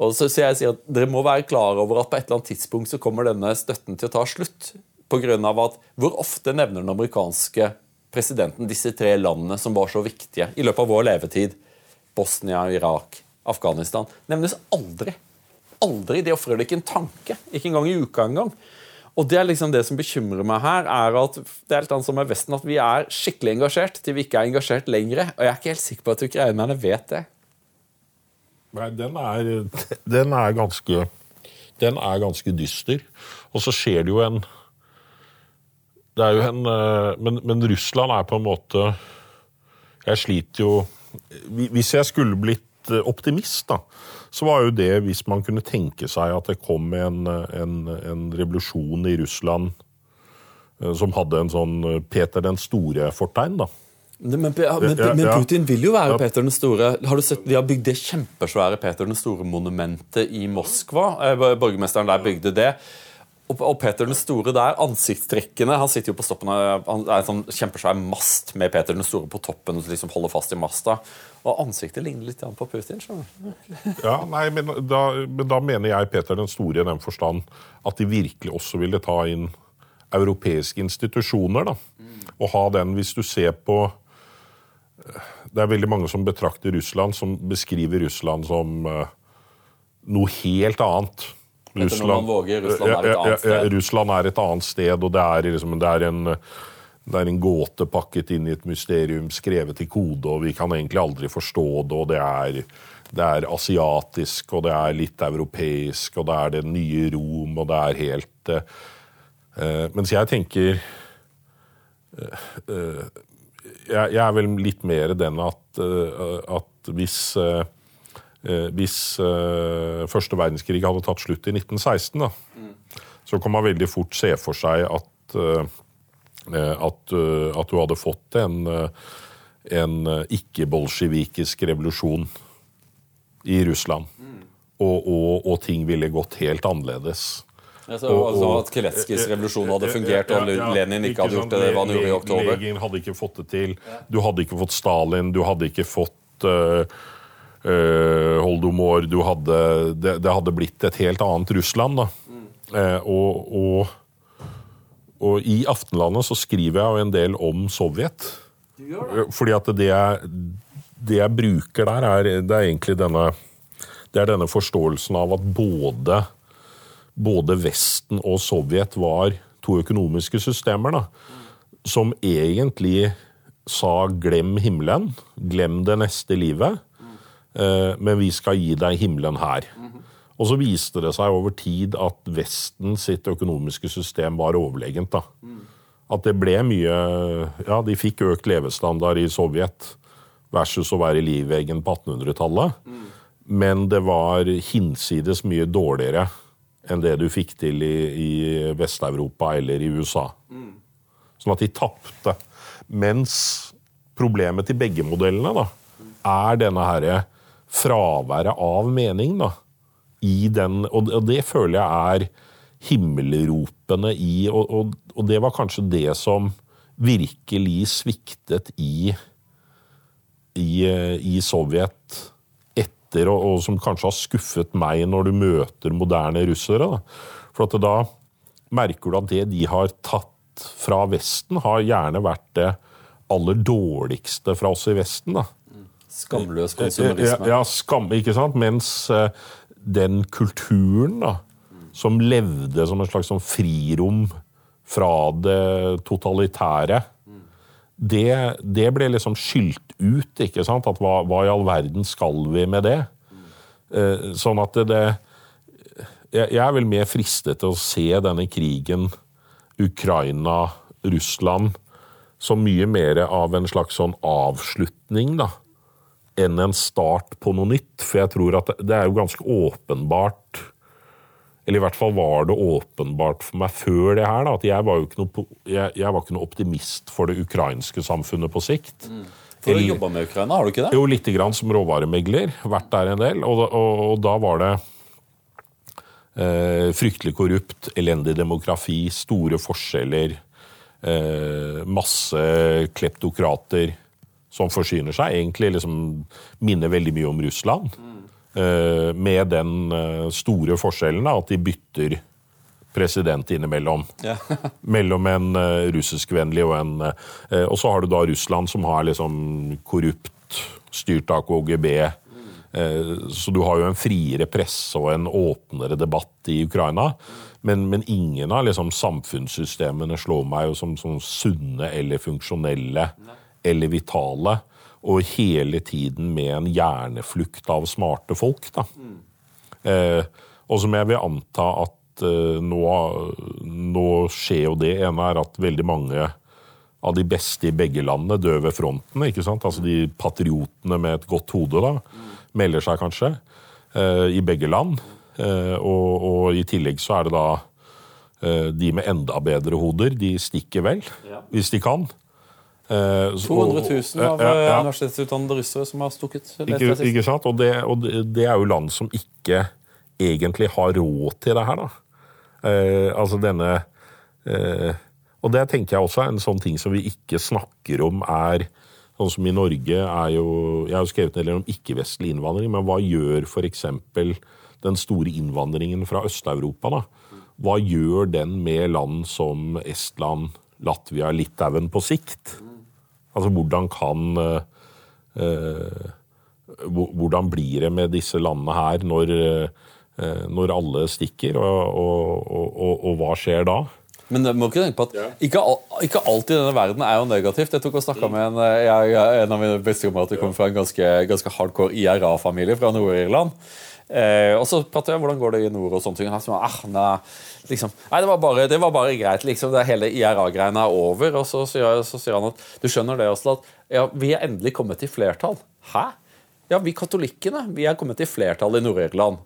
Og så, så jeg sier at Dere må være klar over at på et eller annet tidspunkt så kommer denne støtten til å ta slutt. På grunn av at Hvor ofte nevner den amerikanske presidenten disse tre landene som var så viktige i løpet av vår levetid? Bosnia, Irak, Afghanistan. Nevnes aldri. Aldri. De ofrer det ikke en tanke. Ikke engang i uka engang. Og det er liksom det som bekymrer meg her, er at det er helt annet som er Vesten, at vi er skikkelig engasjert til vi ikke er engasjert lenger. Og jeg er ikke helt sikker på at ukrainerne vet det. Nei, den er, den er ganske Den er ganske dyster. Og så skjer det jo en Det er jo en eh, Men, men Russland er på en måte Jeg sliter jo Hvis jeg skulle blitt eh, optimist, da, så var jo det hvis man kunne tenke seg at det kom en, en, en revolusjon i Russland eh, som hadde en sånn eh, Peter den store-fortegn, da. Men, men, men. Putin vil jo være Peter den store. Har du sett, De har bygd det kjempesvære Peter den store-monumentet i Moskva. Eh, Borgermesteren der bygde det. Og, og Peter den store der, ansiktstrekkene Han sitter jo på stoppen av han er en sånn kjempesvær mast med Peter den store på toppen og liksom holder fast i masta. Og ansiktet ligner litt på Putin. Ja, nei, men da, men da mener jeg Peter den store i den forstand at de virkelig også ville ta inn europeiske institusjoner. da. Og ha den, hvis du ser på Det er veldig mange som betrakter Russland, som beskriver Russland som uh, noe helt annet. Norman våger, Russland er et annet sted. Russland er et annet sted, og det er, liksom, det er en det er en gåte pakket inn i et mysterium skrevet i kode, og vi kan egentlig aldri forstå det. og Det er, det er asiatisk, og det er litt europeisk, og det er det nye Rom, og det er helt eh, eh, Mens jeg tenker uh, uh, jeg, jeg er vel litt mer den at, at hvis hvis første verdenskrig hadde tatt slutt i 1916, da, så kan man veldig fort se for seg at, at, eh, at du hadde fått en, eh, en eh, ikke-bolsjevikisk revolusjon i Russland. Og, og, og ting ville gått helt annerledes. Altså, Og- altså At Keletskijs revolusjon hadde fungert, Ja, og ja, Lenin ikke hadde gjort det, det han gjorde i oktober. Lenin hadde ikke fått det til. Du hadde ikke fått Stalin, du hadde ikke fått uh, Holdomor du hadde, det, det hadde blitt et helt annet Russland. da. Eh, og, og, og i Aftenlandet så skriver jeg jo en del om Sovjet. Fordi at det jeg, det jeg bruker der, er, det er egentlig denne det er denne forståelsen av at både, både Vesten og Sovjet var to økonomiske systemer da, som egentlig sa 'glem himmelen', 'glem det neste livet', eh, men vi skal gi deg himmelen her. Og så viste det seg over tid at Vesten sitt økonomiske system var overlegent. da. At det ble mye Ja, de fikk økt levestandard i Sovjet versus å være i livveggen på 1800-tallet. Men det var hinsides mye dårligere enn det du fikk til i, i Vest-Europa eller i USA. Sånn at de tapte. Mens problemet til begge modellene da, er denne herre fraværet av mening. da, i den, Og og det føler jeg er himmelropene i og, og, og det var kanskje det som virkelig sviktet i, i, i Sovjet etter, og, og som kanskje har skuffet meg når du møter moderne russere. Da. For at da merker du at det de har tatt fra Vesten, har gjerne vært det aller dårligste fra oss i Vesten. da. Skamløs konsumerisme. ja skam, ikke sant? Mens eh, den kulturen da, som levde som en slags sånn frirom fra det totalitære, det, det ble liksom skylt ut. ikke sant? At hva, hva i all verden skal vi med det? Eh, sånn at det, det jeg, jeg er vel mer fristet til å se denne krigen, Ukraina-Russland, som mye mer av en slags sånn avslutning, da enn en start på noe nytt. For jeg tror at det er jo ganske åpenbart Eller i hvert fall var det åpenbart for meg før det her, da, at jeg var jo ikke noe, jeg, jeg var ikke noe optimist for det ukrainske samfunnet på sikt. For du jobba med Ukraina, har du ikke det? Jo, lite grann som råvaremegler. Vært der en del. Og, og, og da var det eh, fryktelig korrupt, elendig demografi, store forskjeller, eh, masse kleptokrater som forsyner seg. Egentlig liksom minner veldig mye om Russland. Eh, med den eh, store forskjellen at de bytter president innimellom. Yeah. mellom en uh, russiskvennlig og en eh, Og så har du da Russland, som har liksom korrupt, styrt av KGB. Så du har jo en friere presse og en åpnere debatt i Ukraina. Men, men ingen av liksom, samfunnssystemene slår meg jo som, som sunne eller funksjonelle eller vitale. Og hele tiden med en hjerneflukt av smarte folk. da. Eh, og som jeg vil anta at eh, nå, nå skjer jo det. ene er at veldig mange av de beste i begge landene dør ved fronten. ikke sant? Altså De patriotene med et godt hode da, melder seg kanskje eh, i begge land. Eh, og, og i tillegg så er det da eh, de med enda bedre hoder. De stikker vel, Ja. hvis de kan. Eh, 200 000 av Ja, ja, ja. eh, universitetsutdannede russere som har stukket. Ikke, ikke sant? Og, det, og det, er jo land som ikke egentlig har råd til det her, da. Eh, altså denne eh, Og det tenker jeg også er en sånn ting som vi ikke snakker om, er Sånn som i Norge er jo Jeg har jo skrevet en del om ikke-vestlig innvandring, men hva gjør f.eks. den store innvandringen fra Øst-Europa, da? Hva gjør den med land som Estland, Latvia, Litauen på sikt? Altså hvordan kan eh, eh, hvordan blir det med disse landene her når, eh, når alle stikker, og, og, og, og, og hva skjer da? Men du må ikke tenke på at ikke, ikke alt i denne verden er jo negativt. Jeg tok og snakka med en, eh, jeg, en av mine bestekamerater kommer fra en ganske, ganske hardcore IRA-familie fra Nord-Irland. Eh, og så prater jeg om hvordan går det i nord og sånne ting. Og han sa, ah, nei, liksom, nei, det var bare, det var bare greit. liksom, det Hele IRA-greiene er over. Og så sier, så han at du skjønner det også, at ja, vi er endelig kommet til flertall. Hæ? Ja, vi katolikkene vi er kommet til flertall i Nord-Irland.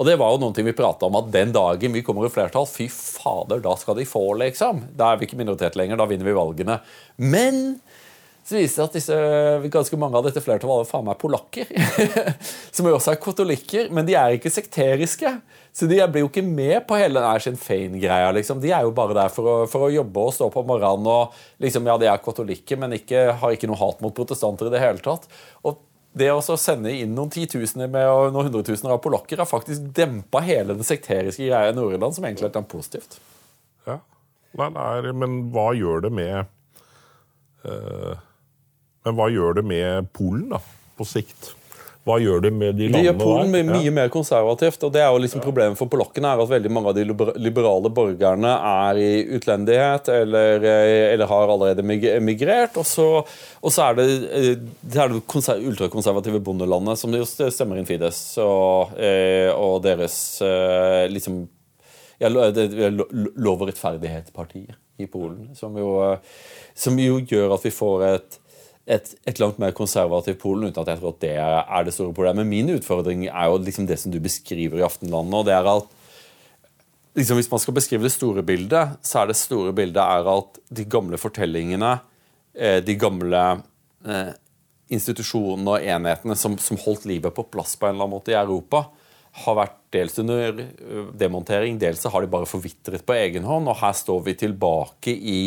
Og det var jo noen ting vi prata om, at den dagen vi kommer i flertall, fy fader, da skal de få, liksom. Da er vi ikke minoritet lenger, da vinner vi valgene. Men så viser det at disse, ganske mange av dette flertallet var faen meg polakker. som jo også er katolikker, men de er ikke sekteriske. Så de blir jo ikke med på hele den Sinn Fein-greia. liksom. De er jo bare der for å, for å jobbe og stå på morgenen og liksom, ja, de er katolikker, men ikke, har ikke noe hat mot protestanter i det hele tatt. Og det å sende inn noen titusener med og noen hundretusener av polakker har faktisk dempa hele den sekteriske greia i Nord-Irland, som egentlig er positivt. Ja. Nei, er, men hva gjør det med eh, Men hva gjør det med Polen, da, på sikt? Hva gjør det med de landene gjør Polen der? mye, ja. mer konservativt. og det er jo liksom Problemet for polakkene er at veldig mange av de liberale borgerne er i utlendighet eller, eh, eller har allerede migrert. Og så, og så er det eh, det, er det konser ultrakonservative bondelandet som stemmer inn Fides og, eh, og deres eh, liksom ja, Lov- og rettferdighetspartiet i Polen, som jo, eh, som jo gjør at vi får et et, et langt mer konservativt Polen, uten at jeg tror at det er det store problemet. Min utfordring er jo liksom det som du beskriver i Aftenlandet. og det er at liksom Hvis man skal beskrive det store bildet, så er det store bildet er at de gamle fortellingene, eh, de gamle eh, institusjonene og enhetene som, som holdt livet på plass på en eller annen måte i Europa, har vært dels under eh, demontering, dels har de bare forvitret på egen hånd. Og her står vi tilbake i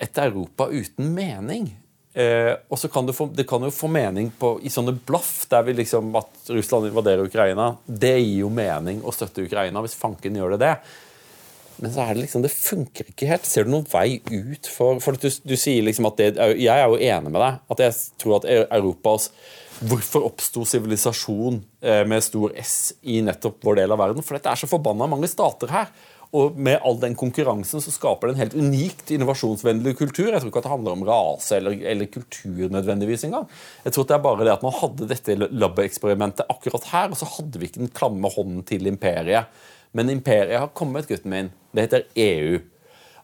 et Europa uten mening. Eh, og så kan det, få, det kan jo få mening på, i sånne blaff, der vi liksom at Russland invaderer Ukraina. Det gir jo mening å støtte Ukraina, hvis fanken gjør det det. Men så er det liksom, det funker ikke helt. Ser du noen vei ut for For du, du sier liksom at det Jeg er jo enig med deg. At jeg tror at Europas Hvorfor oppsto sivilisasjon eh, med stor S i nettopp vår del av verden? For det er så forbanna mange stater her. Og med all den konkurransen så skaper det en helt unikt innovasjonsvennlig kultur. Jeg tror ikke at det handler om rase eller, eller kultur nødvendigvis engang. Jeg tror det er bare det at man hadde dette lab-eksperimentet akkurat her, og så hadde vi ikke den klamme hånden til imperiet. Men imperiet har kommet, gutten min. Det heter EU.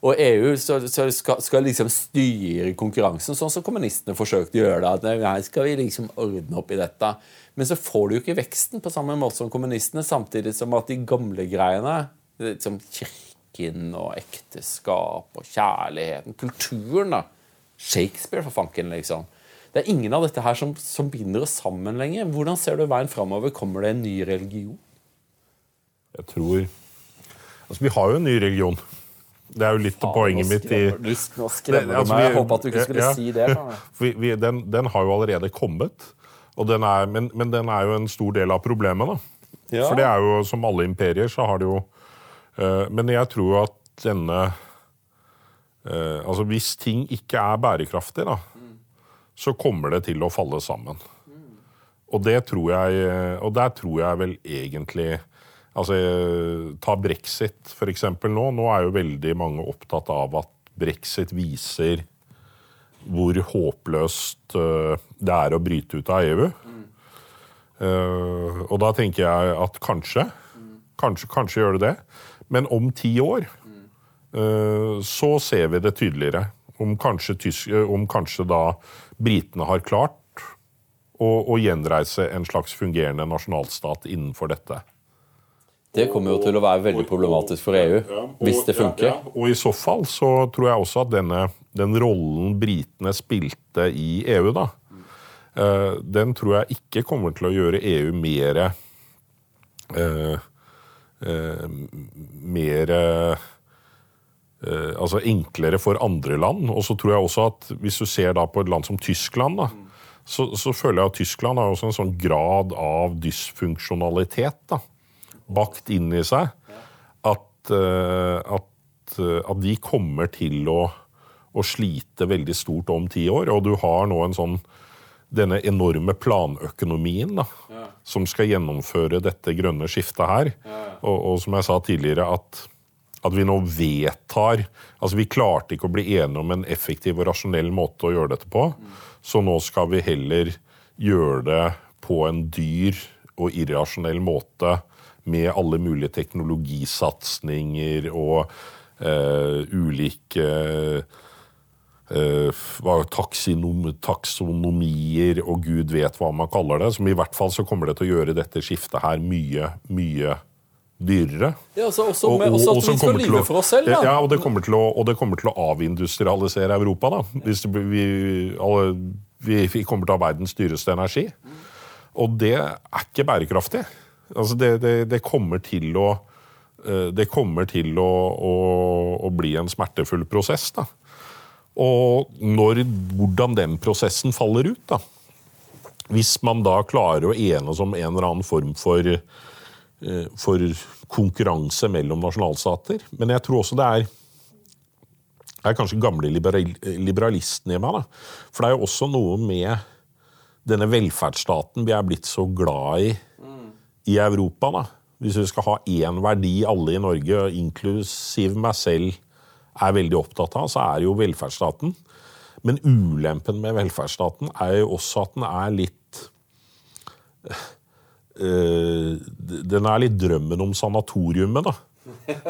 Og EU så, så skal, skal liksom styre konkurransen, sånn som kommunistene forsøkte å gjøre det. at nei, skal vi liksom ordne opp i dette. Men så får du jo ikke veksten på samme måte som kommunistene, samtidig som at de gamle greiene, liksom kirken og ekteskap og kjærligheten, kulturen, da Shakespeare, for fanken, liksom. Det er ingen av dette her som, som binder oss sammen lenger. Hvordan ser du veien framover? Kommer det en ny religion? Jeg tror Altså, vi har jo en ny religion. Det er jo litt av poenget mitt i nå skremmer du altså, meg. Jeg håpa at du ikke skulle ja. si det. vi, vi, den, den har jo allerede kommet. Og den er, men, men den er jo en stor del av problemet. da. Ja. For det er jo som alle imperier, så har det jo Men jeg tror at denne eh, Altså hvis ting ikke er bærekraftig, da, så kommer det til å falle sammen. Og det tror jeg Og der tror jeg vel egentlig Altså, Ta brexit, for eksempel, nå. Nå er jo veldig mange opptatt av at brexit viser hvor håpløst eh, det er å bryte ut av EU. Eh, og da tenker jeg at kanskje, kanskje, kanskje gjør det det. Men om ti år eh, så ser vi det tydeligere. Om kanskje, tysk, eh, om kanskje da britene har klart å, å gjenreise en slags fungerende nasjonalstat innenfor dette. Det kommer jo til å være veldig problematisk for EU hvis det funker. Ja, ja. Og i så fall så tror jeg også at denne, den rollen britene spilte i EU, da, eh, den tror jeg ikke kommer til å gjøre EU mer eh, eh, Mer eh, Altså enklere for andre land. Og så tror jeg også at hvis du ser da på et land som Tyskland, da, så, så føler jeg at Tyskland har også en sånn grad av dysfunksjonalitet. da bakt inn i seg at, eh, at, eh, at de kommer til å, å slite veldig stort om ti år. Og du har nå en sånn denne enorme planøkonomien da, som skal gjennomføre dette grønne skiftet her. Og, og som jeg sa tidligere, at, at vi nå vedtar Altså, vi klarte ikke å bli enige om en effektiv og rasjonell måte å gjøre dette på, så nå skal vi heller gjøre det på en dyr og irrasjonell måte med alle mulige teknologisatsinger og eh, ulike eh, taksonomier og gud vet hva man kaller det. Som i hvert fall så kommer det til å gjøre dette skiftet her mye, mye dyrere. Ja, også, også, med, også at vi skal lyve for oss selv, da. Ja, og det kommer til å, det kommer til å avindustrialisere Europa. da. Hvis det, vi, alle, vi, vi kommer til å ha verdens dyreste energi. Og det er ikke bærekraftig. Altså det, det, det kommer til å eh, det kommer til å, å, å bli en smertefull prosess. da. Og når, hvordan den prosessen faller ut, da, hvis man da klarer å enes om en eller annen form for, eh, for konkurranse mellom nasjonalstater. Men jeg tror også det er er kanskje gamle liberalisten i meg. da. For det er jo også noe med denne velferdsstaten vi er blitt så glad i i Europa. da. Hvis vi skal ha én verdi alle i Norge, inklusiv meg selv, er veldig opptatt av, så er jo velferdsstaten. Men ulempen med velferdsstaten er jo også at den er litt øh, Den er litt drømmen om sanatoriumet, da.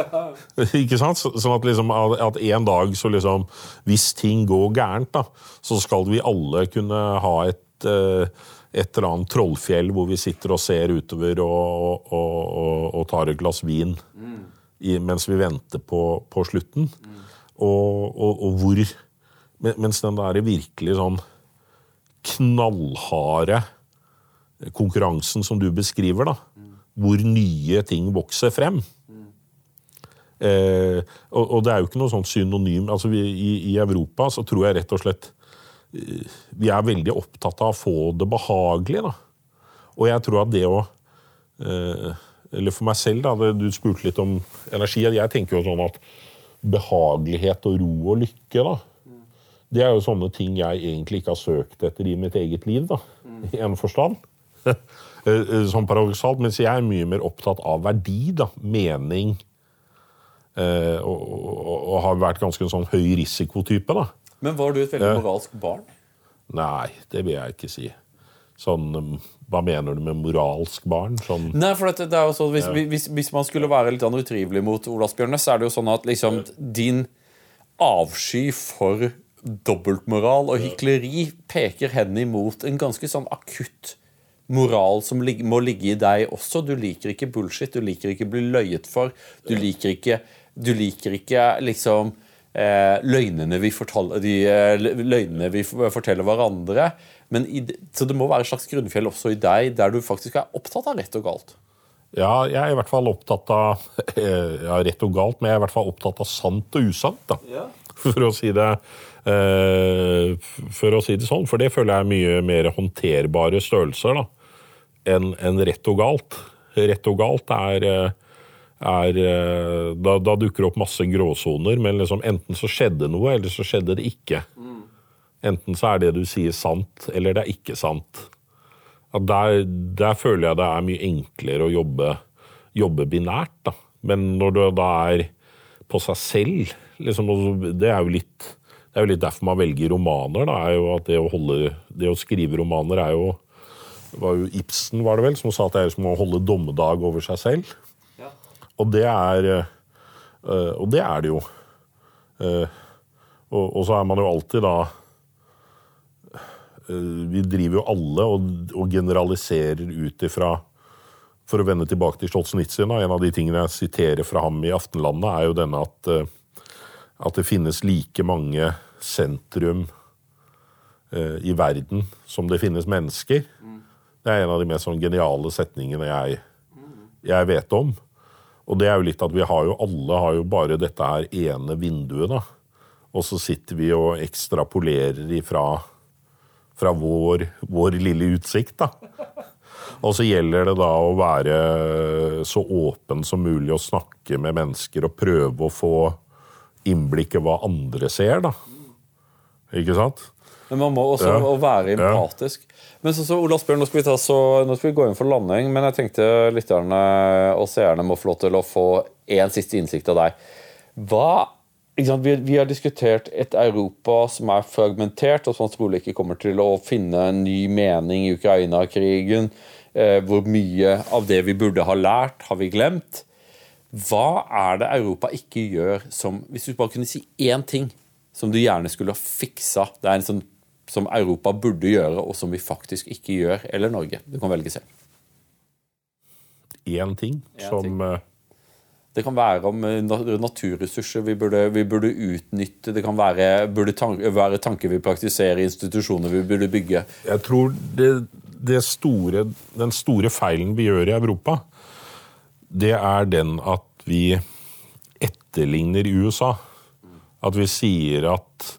ikke sant? Sånn at liksom at en dag så liksom Hvis ting går gærent, da, så skal vi alle kunne ha et eh, et eller annet trollfjell hvor vi sitter og ser utover og, og, og, og tar et glass vin i, mens vi venter på, på slutten. Og, og, og hvor Mens den der virkelig sånn knallharde konkurransen som du beskriver, da, hvor nye ting vokser frem. Eh, og, og det er jo ikke noe sånt synonym altså vi, i, I Europa så tror jeg rett og slett eh, vi er veldig opptatt av å få det behagelig. da. Og jeg tror at det å eh, Eller for meg selv, da, det, du spurte litt om energi. Jeg tenker jo sånn at behagelighet og ro og lykke, da. Det er jo sånne ting jeg egentlig ikke har søkt etter i mitt eget liv, da. I en forstand. Eh, Sånn paradoksalt. Mens jeg er mye mer opptatt av verdi, da. Mening. eh, Og, og, og har vært ganske en sånn høy risikotype, da. Men var du et veldig moralsk barn? Nei, det vil jeg ikke si. Sånn, um, Hva mener du med moralsk barn? Sånn, Nei, for det, det er jo sånn, hvis, hvis, hvis man skulle være litt sånn utrivelig mot Olas Bjørnes, så er det jo sånn at liksom din avsky for dobbeltmoral og hykleri peker hen imot en ganske sånn akutt moral som må ligge i deg også. Du liker ikke bullshit, du liker ikke bli løyet for. Du liker ikke, du liker ikke liksom eh, løgnene, vi fortal, de, eh, løgnene vi forteller hverandre. Men i, så det må være et slags grunnfjell også i deg, der du faktisk er opptatt av rett og galt. ja, jeg er i hvert fall opptatt av ja, rett og galt, men jeg er i hvert fall opptatt av sant og usant. da. For å si det eh, For å si det sånn, for det føler jeg er mye mer håndterbare størrelser da, enn en rett og galt. Rett og galt er, er eh, da, da dukker det opp masse gråsoner, men liksom enten så skjedde noe, eller så skjedde det ikke. Enten så er det du sier sant, eller det er ikke sant. Der, der føler jeg det er mye enklere å jobbe, jobbe binært. Da. Men når du da er på seg selv liksom, Det er jo litt det er jo litt derfor man velger romaner. Da, er jo at det å, holde, det å skrive romaner er jo var jo Ibsen var det vel, som sa at det er som å holde dommedag over seg selv. Og det er øh, Og det er det jo. Eh, og, og så er man jo alltid da eh, Vi driver jo alle og, og generaliserer ut ifra For å vende tilbake til Stolzenitzer, da, en av de tingene jeg siterer fra ham i Aftenlandet, er jo denne at, eh, at det finnes like mange sentrum eh, i verden som det finnes mennesker. Det er en av de mest sånn geniale setningene jeg, jeg vet om. Og det er jo litt at vi har jo alle har jo bare dette her ene vinduet, da. Og så sitter vi og ekstrapolerer ifra fra vår, vår lille utsikt, da. Og så gjelder det da å være så åpen som mulig og snakke med mennesker og prøve å få innblikk i hva andre ser, da. Ikke sant? Men man må også Ja. være Ja. empatisk. Men så, så Ola Asbjørn, nå skal vi ta så, nå skal vi gå inn for landing, men jeg tenkte lytterne og seerne må få lov til å få én siste innsikt av deg. Hva? Vi, vi har diskutert et Europa som er fragmentert, og som trolig ikke kommer til å finne en ny mening i Ukraina-krigen. Eh, hvor mye av det vi burde ha lært, har vi glemt. Hva er det Europa ikke gjør som Hvis du bare kunne si én ting som du gjerne skulle ha fiksa Det er en sånn som Europa burde gjøre, og som vi faktisk ikke gjør. Eller Norge. Du kan velge selv. Én ting En som ting. Det kan være om eh, naturressurser vi burde, vi burde utnytte. Det kan være, burde tan være tanker vi praktiserer institusjoner vi burde bygge. Jeg tror det, det store, den store feilen vi gjør i Europa, det er den at vi etterligner USA. At vi sier at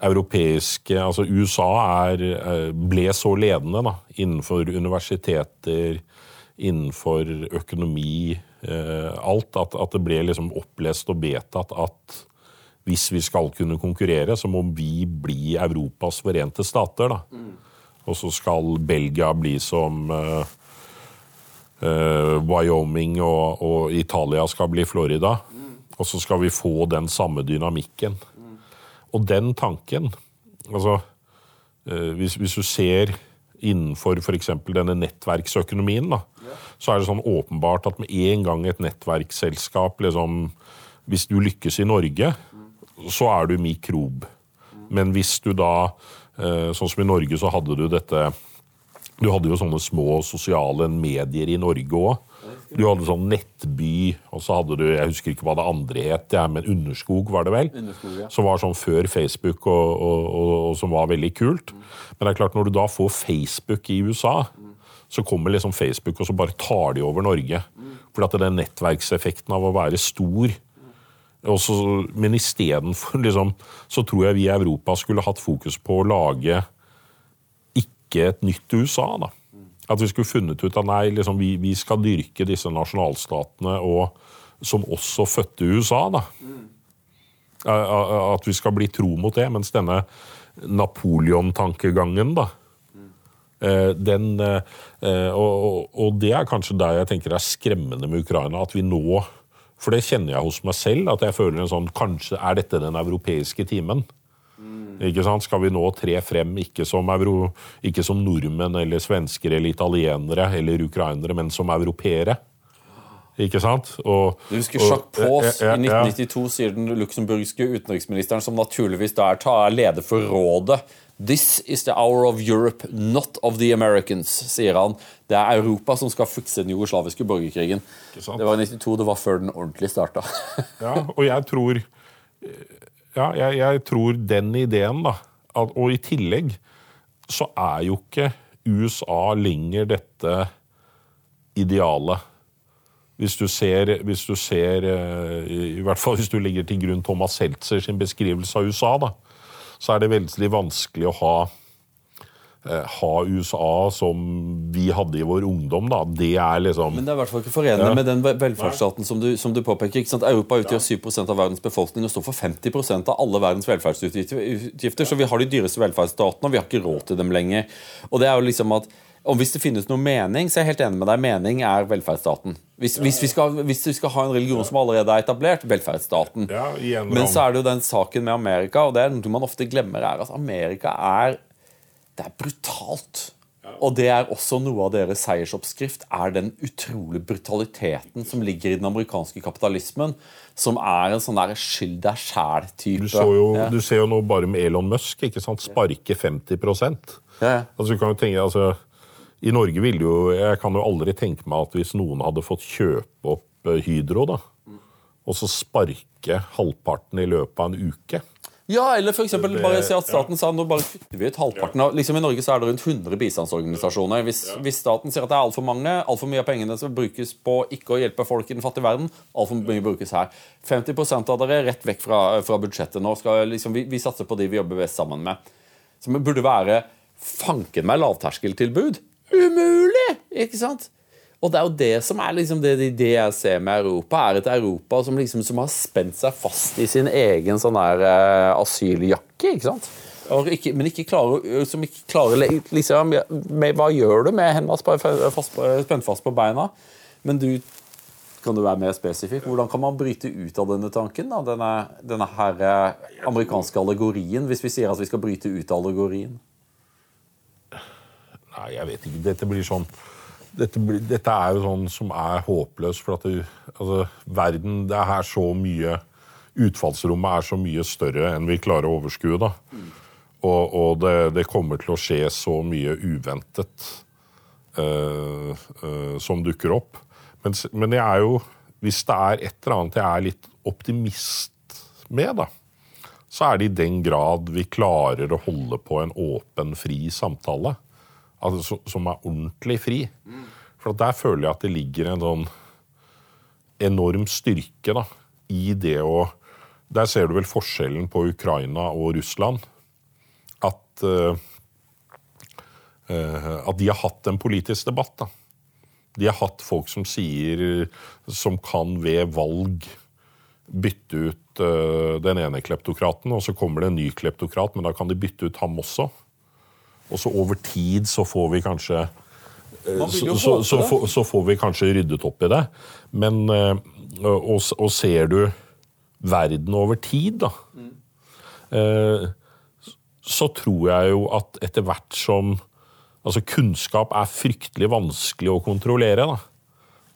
europeiske Altså USA er, eh, ble så ledende da, innenfor universiteter, innenfor økonomi, alt, at, at, det ble liksom opplest og vedtatt at hvis vi skal kunne konkurrere, så må vi bli Europas forente stater. da. Mm. Og så skal Belgia bli som uh, uh, Wyoming, og, og, Italia skal bli Florida. Mm. Og så skal vi få den samme dynamikken. Mm. Og den tanken Altså, uh, hvis, hvis, du ser innenfor f.eks. denne nettverksøkonomien, da. Så er det sånn åpenbart at med en gang et nettverksselskap liksom Hvis du lykkes i Norge, så er du mikrob. Men hvis du da, eh, sånn som i Norge, så hadde du dette Du hadde jo sånne små sosiale medier i Norge òg. Du hadde sånn Nettby, og så hadde du Jeg husker ikke hva det andre het, ja, men Underskog var det vel? Underskog, ja. Som var sånn før Facebook, og, og, og, og, som var veldig kult. Men det er klart, når du da får Facebook i USA, så kommer liksom Facebook, og så bare tar de over Norge. For at den nettverkseffekten av å være stor også, men istedenfor liksom, så tror jeg vi i Europa skulle hatt fokus på å lage ikke et nytt USA. da. At vi skulle funnet ut at nei, liksom, vi, vi, skal dyrke disse nasjonalstatene og, som også fødte USA. da. At vi skal bli tro mot det. Mens denne Napoleon-tankegangen, da den, eh, og, og, det er kanskje der jeg tenker det er skremmende med Ukraina. At vi nå for det kjenner jeg hos meg selv, at jeg føler en sånn Kanskje er dette den europeiske timen? Mm. Ikke sant? Skal vi nå tre frem ikke som, euro, ikke som nordmenn eller svensker eller italienere eller ukrainere, men som europeere? Ikke sant? Og, du husker Jacques Paus i 1992, sier den luxemburgske utenriksministeren, som naturligvis da er leder for rådet This is the hour of Europe, not of the Americans, sier han. Det er Europa som skal fikse den jugoslaviske borgerkrigen. Det var i 92, det var før den ordentlig starta. ja, og jeg tror Ja, jeg, jeg tror den ideen, da at, Og i tillegg så er jo ikke USA lenger dette idealet. Hvis du ser, hvis du ser eh, I hvert fall hvis du legger til grunn Thomas Seltzer sin beskrivelse av USA, da så er det veldig vanskelig å ha eh, ha USA som vi hadde i vår ungdom. da, Det er liksom Men det er i hvert fall ikke forenlig ja. med den velferdsstaten som du, som du påpeker. ikke sant? Europa utgjør 7% av verdens befolkning og står for 50% av alle verdens velferdsutgifter. Så vi har de dyreste velferdsstatene, og vi har ikke råd til dem lenger. Og det er jo liksom at og Hvis det finnes noe mening, så er jeg helt enig med deg. Mening er velferdsstaten. Hvis, hvis, vi, skal, hvis vi, skal, ha en religion som allerede er etablert, velferdsstaten. Ja, Men så er det jo den saken med Amerika, og det er noe man ofte glemmer, er at Amerika er Det er brutalt. Og det er også noe av deres seiersoppskrift, er den utrolige brutaliteten som ligger i den amerikanske kapitalismen, som er en sånn der skyld deg sjæl-type. Du, du, ser jo nå bare med Elon Musk, ikke sant? sparke 50 ja. altså, du kan jo tenke, altså i Norge ville jo Jeg kan jo aldri tenke meg at hvis noen hadde fått kjøpe opp eh, Hydro, da, og så sparke halvparten i løpet av en uke ja, eller for eksempel, bare si at staten sa nå bare kutter vi ut halvparten av liksom I Norge så er det rundt 100 bistandsorganisasjoner. Hvis, hvis staten sier at det er altfor mange, altfor mye av pengene som brukes på ikke å hjelpe folk i den fattige verden, altfor mye brukes her. 50% av dere rett vekk fra, fra budsjettet nå. Skal, liksom, vi, vi, satser på de vi jobber best sammen med. Som burde være fanken meg lavterskeltilbud. Umulig! Ikke sant? Og det er jo det som er liksom det, det jeg ser med Europa, er et Europa som, liksom, som har spent seg fast i sin egen sånn der uh, asyljakke. ikke sant? Ikke, men ikke klarer, som ikke klarer liksom, med, Hva gjør du med hendene spent fast på beina? Men du kan du være mer spesifikk? Hvordan kan man bryte ut av denne tanken? Da? Denne, denne her eh, amerikanske allegorien, hvis vi sier at vi skal bryte ut av allegorien? Nei, jeg vet ikke. Dette blir sånn dette, dette er jo sånn som er håpløst. For at det, altså, verden Det er så mye Utfallsrommet er så mye større enn vi klarer å overskue. da. Og, og det, det, kommer til å skje så mye uventet uh, uh, som dukker opp. Men, men, jeg er jo Hvis det er et eller annet jeg er litt optimist med, da, så er det i den grad vi klarer å holde på en åpen, fri samtale altså, som er ordentlig fri. For der føler jeg at det ligger en sånn enorm styrke da, i det å Der ser du vel forskjellen på Ukraina og Russland. at uh, at de har hatt en politisk debatt. da. De har hatt folk som sier Som kan ved valg bytte ut uh, den ene kleptokraten, og så kommer det en ny kleptokrat, men da kan de bytte ut ham også. Og så over tid så får vi kanskje uh, så, så, så, så, får vi kanskje ryddet opp i det. Men uh, og, og, ser du verden over tid, da, mm. så tror jeg jo at etter hvert som Altså, kunnskap er fryktelig vanskelig å kontrollere. da.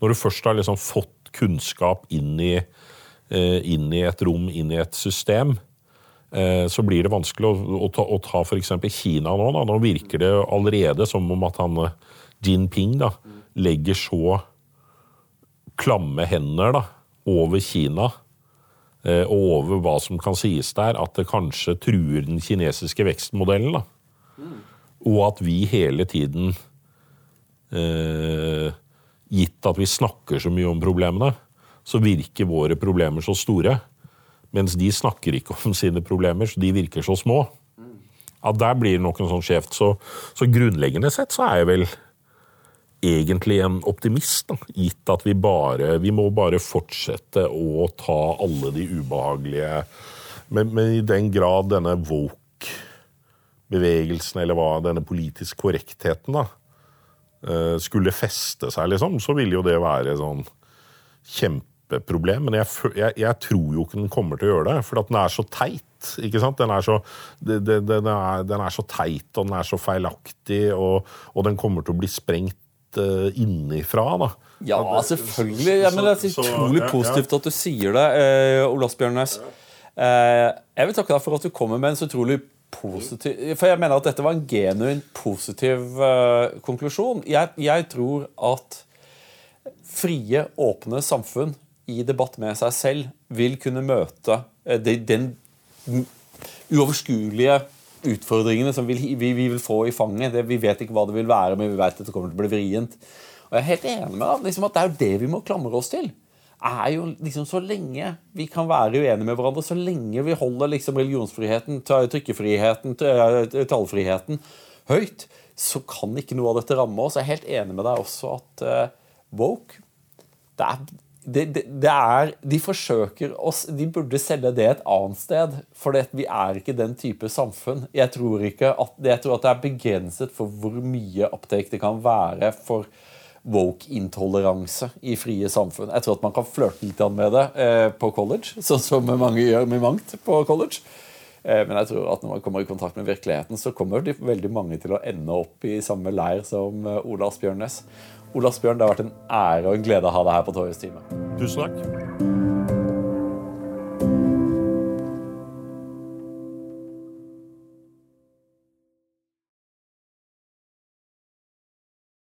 Når du først har liksom fått kunnskap inn i Eh, inn i et rom, inn i et system, eh, så blir det vanskelig å, å ta, å ta f.eks. Kina nå. Da. Nå virker det allerede som om at han eh, Jinping da, legger så klamme hender da, over Kina og over hva som kan sies der, at det kanskje truer den kinesiske vekstmodellen. Da. Og at vi hele tiden, eh, gitt at vi snakker så mye om problemene, så virker våre problemer så store. Mens de snakker ikke om sine problemer, så de virker så små. Ja, Der blir det nok en sånn skjevt. Så, så, grunnleggende sett så er jeg vel egentlig en optimist, da. gitt at vi bare Vi må bare fortsette å ta alle de ubehagelige Men, men i den grad denne woke-bevegelsen, eller hva, denne politisk korrektheten, da, eh, skulle feste seg, liksom, så ville jo det være sånn kjempe kjempeproblem, men jeg, jeg, jeg, tror jo ikke den kommer til å gjøre det. For at den er så teit. ikke sant? Den er så, det, det, den, er, den er så teit, og den er så feilaktig, og, og den kommer til å bli sprengt uh, innifra. da. Ja, selvfølgelig. Ja, men Det er utrolig positivt at du sier det, eh, Ola Bjørnes. Eh, jeg vil takke deg for at du kommer med en så utrolig positiv For jeg mener at dette var en genuint positiv uh, konklusjon. Jeg, jeg tror at frie, åpne samfunn i debatt med seg selv vil kunne møte eh, den uoverskuelige utfordringene som vi, vil få i fanget. vi vet ikke hva det vil være, men vi vet at det kommer til å bli vrient. Og jeg er helt enig med deg, liksom at Det er jo det vi må klamre oss til. er jo liksom Så lenge vi kan være uenige med hverandre, så lenge vi holder liksom religionsfriheten, trykkefriheten, tallfriheten høyt, så kan ikke noe av dette ramme oss. Jeg er helt enig med deg også at uh, woke det er, det, det, det er, de forsøker oss De burde selge det et annet sted. For vi er ikke den type samfunn. Jeg tror, at, jeg tror at det er begrenset for hvor mye uptake det kan være for woke-intoleranse i frie samfunn. Jeg tror at man kan flørte litt med det eh, på college, sånn som mange gjør med mangt på college. Eh, men jeg tror at når man kommer i kontakt med virkeligheten, så kommer de, veldig mange til å ende opp i samme leir som eh, Ola Asbjørnes. Ola Bjørn, det har vært en ære og en glede å ha deg her på Torjus time. Tusen takk.